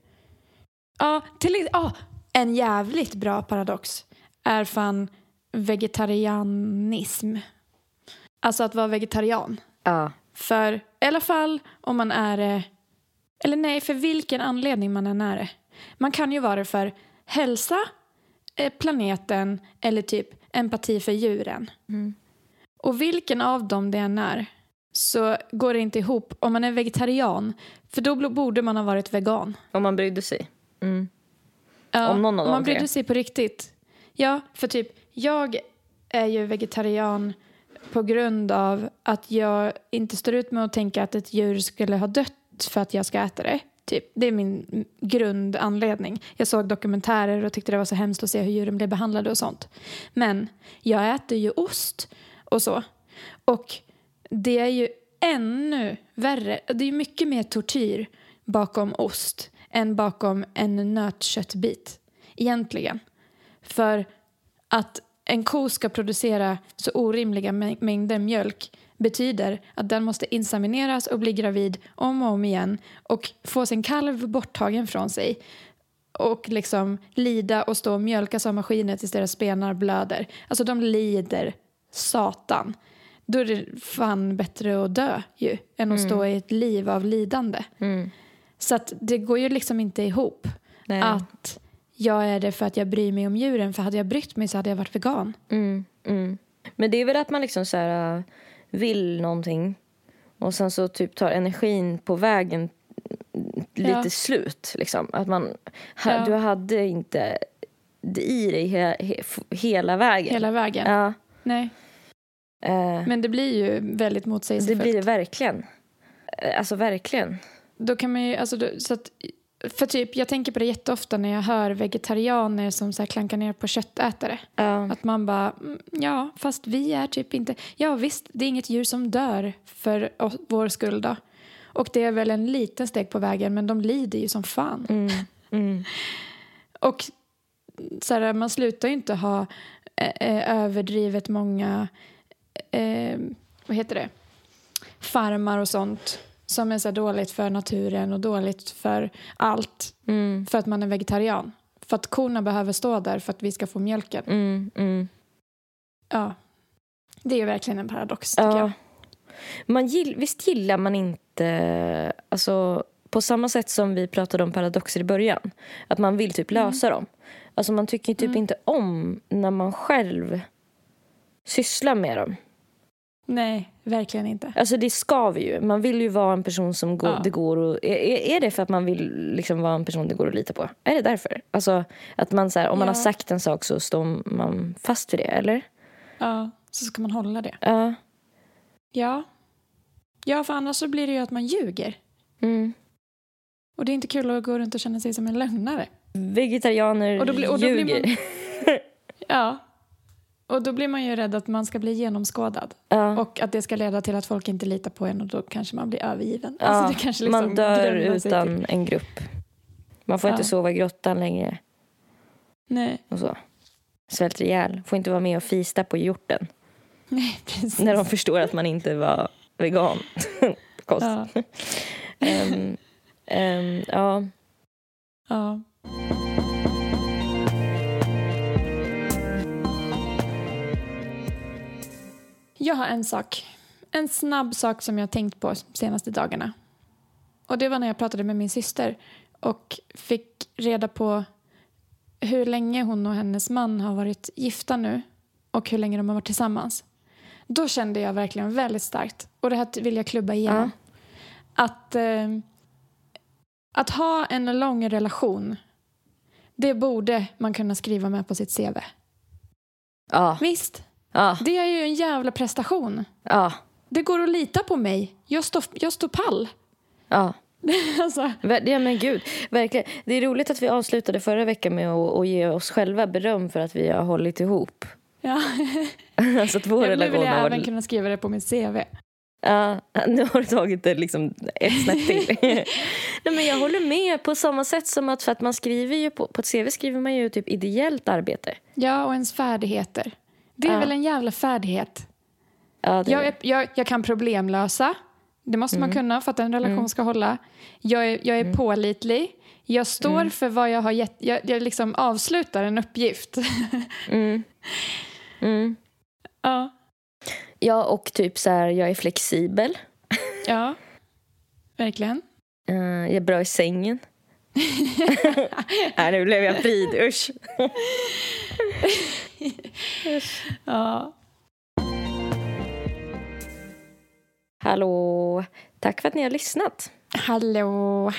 Ja, till ja, en jävligt bra paradox är fan vegetarianism. Alltså att vara vegetarian. Ja. För i alla fall om man är det, eller nej, för vilken anledning man än är det. Man kan ju vara det för hälsa, eh, planeten eller typ empati för djuren. Och vilken av dem det än är så går det inte ihop om man är vegetarian. För då borde man ha varit vegan. Om man brydde sig. Mm. Ja, Om någon av om man brydde sig på riktigt. Ja, för typ jag är ju vegetarian på grund av att jag inte står ut med att tänka att ett djur skulle ha dött för att jag ska äta det. Typ. Det är min grundanledning. Jag såg dokumentärer och tyckte det var så hemskt att se hur djuren blev behandlade och sånt. Men jag äter ju ost och så. Och det är ju ännu värre. Det är ju mycket mer tortyr bakom ost än bakom en nötköttbit. Egentligen. För att en ko ska producera så orimliga mä- mängder mjölk betyder att den måste insemineras och bli gravid om och om igen och få sin kalv borttagen från sig och liksom lida och stå och mjölkas av maskiner tills deras benar blöder. Alltså de lider satan. Då är det fan bättre att dö ju än att stå i ett liv av lidande. Så att det går ju liksom inte ihop Nej. att jag är det för att jag bryr mig om djuren för hade jag brytt mig så hade jag varit vegan. Mm, mm. Men det är väl att man liksom så här, äh, vill någonting och sen så typ tar energin på vägen lite Ja. slut. Liksom. Att man, Ja. Du hade inte det i dig he, he, hela vägen. Hela vägen. Ja. Nej. Eh, Men det blir ju väldigt det motsägelsefullt. blir det verkligen. Alltså verkligen. Då kan man ju, alltså, så att, för typ, jag tänker på det jätteofta när jag hör vegetarianer som så här klankar ner på köttätare. Ja. Att man bara, mm, ja, fast vi är typ inte... Ja, visst, det är inget djur som dör för vår skull då. Och det är väl en liten steg på vägen, men de lider ju som fan. Mm, mm. (laughs) Och så här, man slutar ju inte ha eh, eh, överdrivet många, eh, vad heter det, farmar och sånt som är så dåligt för naturen och dåligt för allt Mm, för att man är vegetarian. För att korna behöver stå där för att vi ska få mjölken. mm, mm. Ja. Det är verkligen en paradox tycker Ja. jag. Man gill, visst gillar man inte... Alltså, på samma sätt som vi pratade om paradoxer i början. Att man vill typ lösa dem. Alltså man tycker typ inte om när man själv sysslar med dem. Nej, verkligen inte. Alltså det skaver ju. Man vill ju vara en person som går, Ja. det går och, är, är det för att man vill liksom vara en person det går att lita på? Är det därför? Alltså att man så här, om man Ja. har sagt en sak så står man fast vid det, eller? Ja, så ska man hålla det. Ja. Ja. Ja, för annars så blir det ju att man ljuger. Mm. Och det är inte kul att gå runt och känna sig som en lögnare. Vegetarianer Och då blir- och då blir ljuger. man- (laughs) Ja. Och då blir man ju rädd att man ska bli genomskådad. ja. Och att det ska leda till att folk inte litar på en och då kanske man blir övergiven. Ja, Alltså liksom man dör utan en grupp. Man får Ja. inte sova i grottan längre Nej. och så. Svälter ihjäl. Får inte vara med och fista på hjorten. Nej, precis. När de förstår att man inte var vegan (laughs) kost. Ja. (laughs) Ehm, ehm, ja. Ja. Jag har en sak. En snabb sak som jag har tänkt på de senaste dagarna. Och det var när jag pratade med min syster och fick reda på hur länge hon och hennes man har varit gifta nu och hur länge de har varit tillsammans. Då kände jag verkligen väldigt starkt, och det här vill jag klubba igenom, att, eh, att ha en lång relation, det borde man kunna skriva med på sitt CV. Ja. Visst, Ja. det är ju en jävla prestation. Ja. Det går att lita på mig. Jag står, jag står pall. Ja. (laughs) alltså, Ja men gud, verkligen. Det är roligt att vi avslutade förra veckan med att, att ge oss själva beröm för att vi har hållit ihop. ja. (laughs) alltså att vår Nu vill relation jag även kunna skriva det på mitt CV. Ja, nu har du tagit det liksom ett snäpp till. (laughs) Nej men jag håller med på samma sätt som att för att man skriver ju på, på ett CV skriver man ju typ ideellt arbete. Ja, och ens färdigheter. Det är Ja. väl en jävla färdighet. Ja, Jag, jag, jag kan problemlösa. Det måste Mm. man kunna för att en relation ska hålla. Jag är, jag är pålitlig. Jag står Mm. för vad jag har gett. Jag, jag liksom avslutar en uppgift. (laughs) Mm. Mm. ja. Ja, och typ så här, jag är flexibel. ja, verkligen. Eh, jag är bra i sängen. (laughs) (laughs) Nej, nu blev jag frid, usch. Ja. Hallå, tack för att ni har lyssnat. Hallå.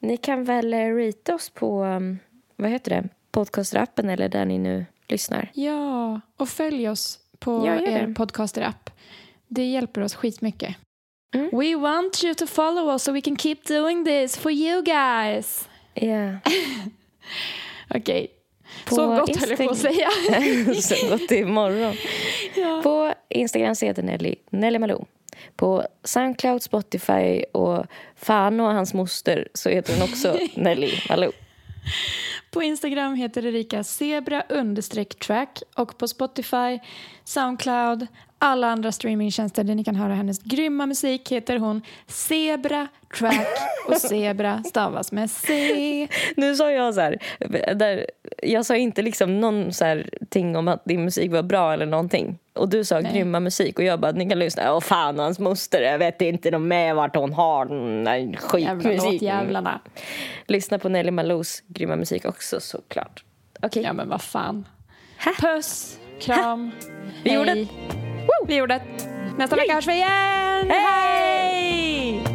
Ni kan väl eh, rate oss på, um, vad heter det, podcastrappen eller där ni nu lyssnar. Ja, och följ oss på Ja, er det. podcaster-app. Det hjälper oss skitmycket. Mm. We want you to follow us so we can keep doing this for you guys. Ja. (laughs) Okej. På Så gott höll jag på att säga. (laughs) Så gott imorgon. (laughs) På Instagram så heter Nelly Nelly Malou. På Soundcloud, Spotify och fan och hans moster så heter hon också (laughs) Nelly Malou. På Instagram heter Erika zebra track och på Spotify, Soundcloud, alla andra streamingtjänster där ni kan höra hennes grymma musik heter hon Zebra track och zebra stavas med C. (laughs) Nu sa jag så här, där, jag sa inte liksom någon så här ting om att din musik var bra eller någonting. Och du sa Nej. grymma musik och jag bara, ni kan lyssna. Åh fan hans moster, jag vet inte de med vart hon har den där skitmusiken. låtjävlarna. Lyssna på Nelly Malous grymma musik också såklart. Okej, Ja men vad fan. Puss, kram, Vi hej. gjorde Woo! Vi gjorde det. Nästa vecka hörs vi igen! Hej! Hej!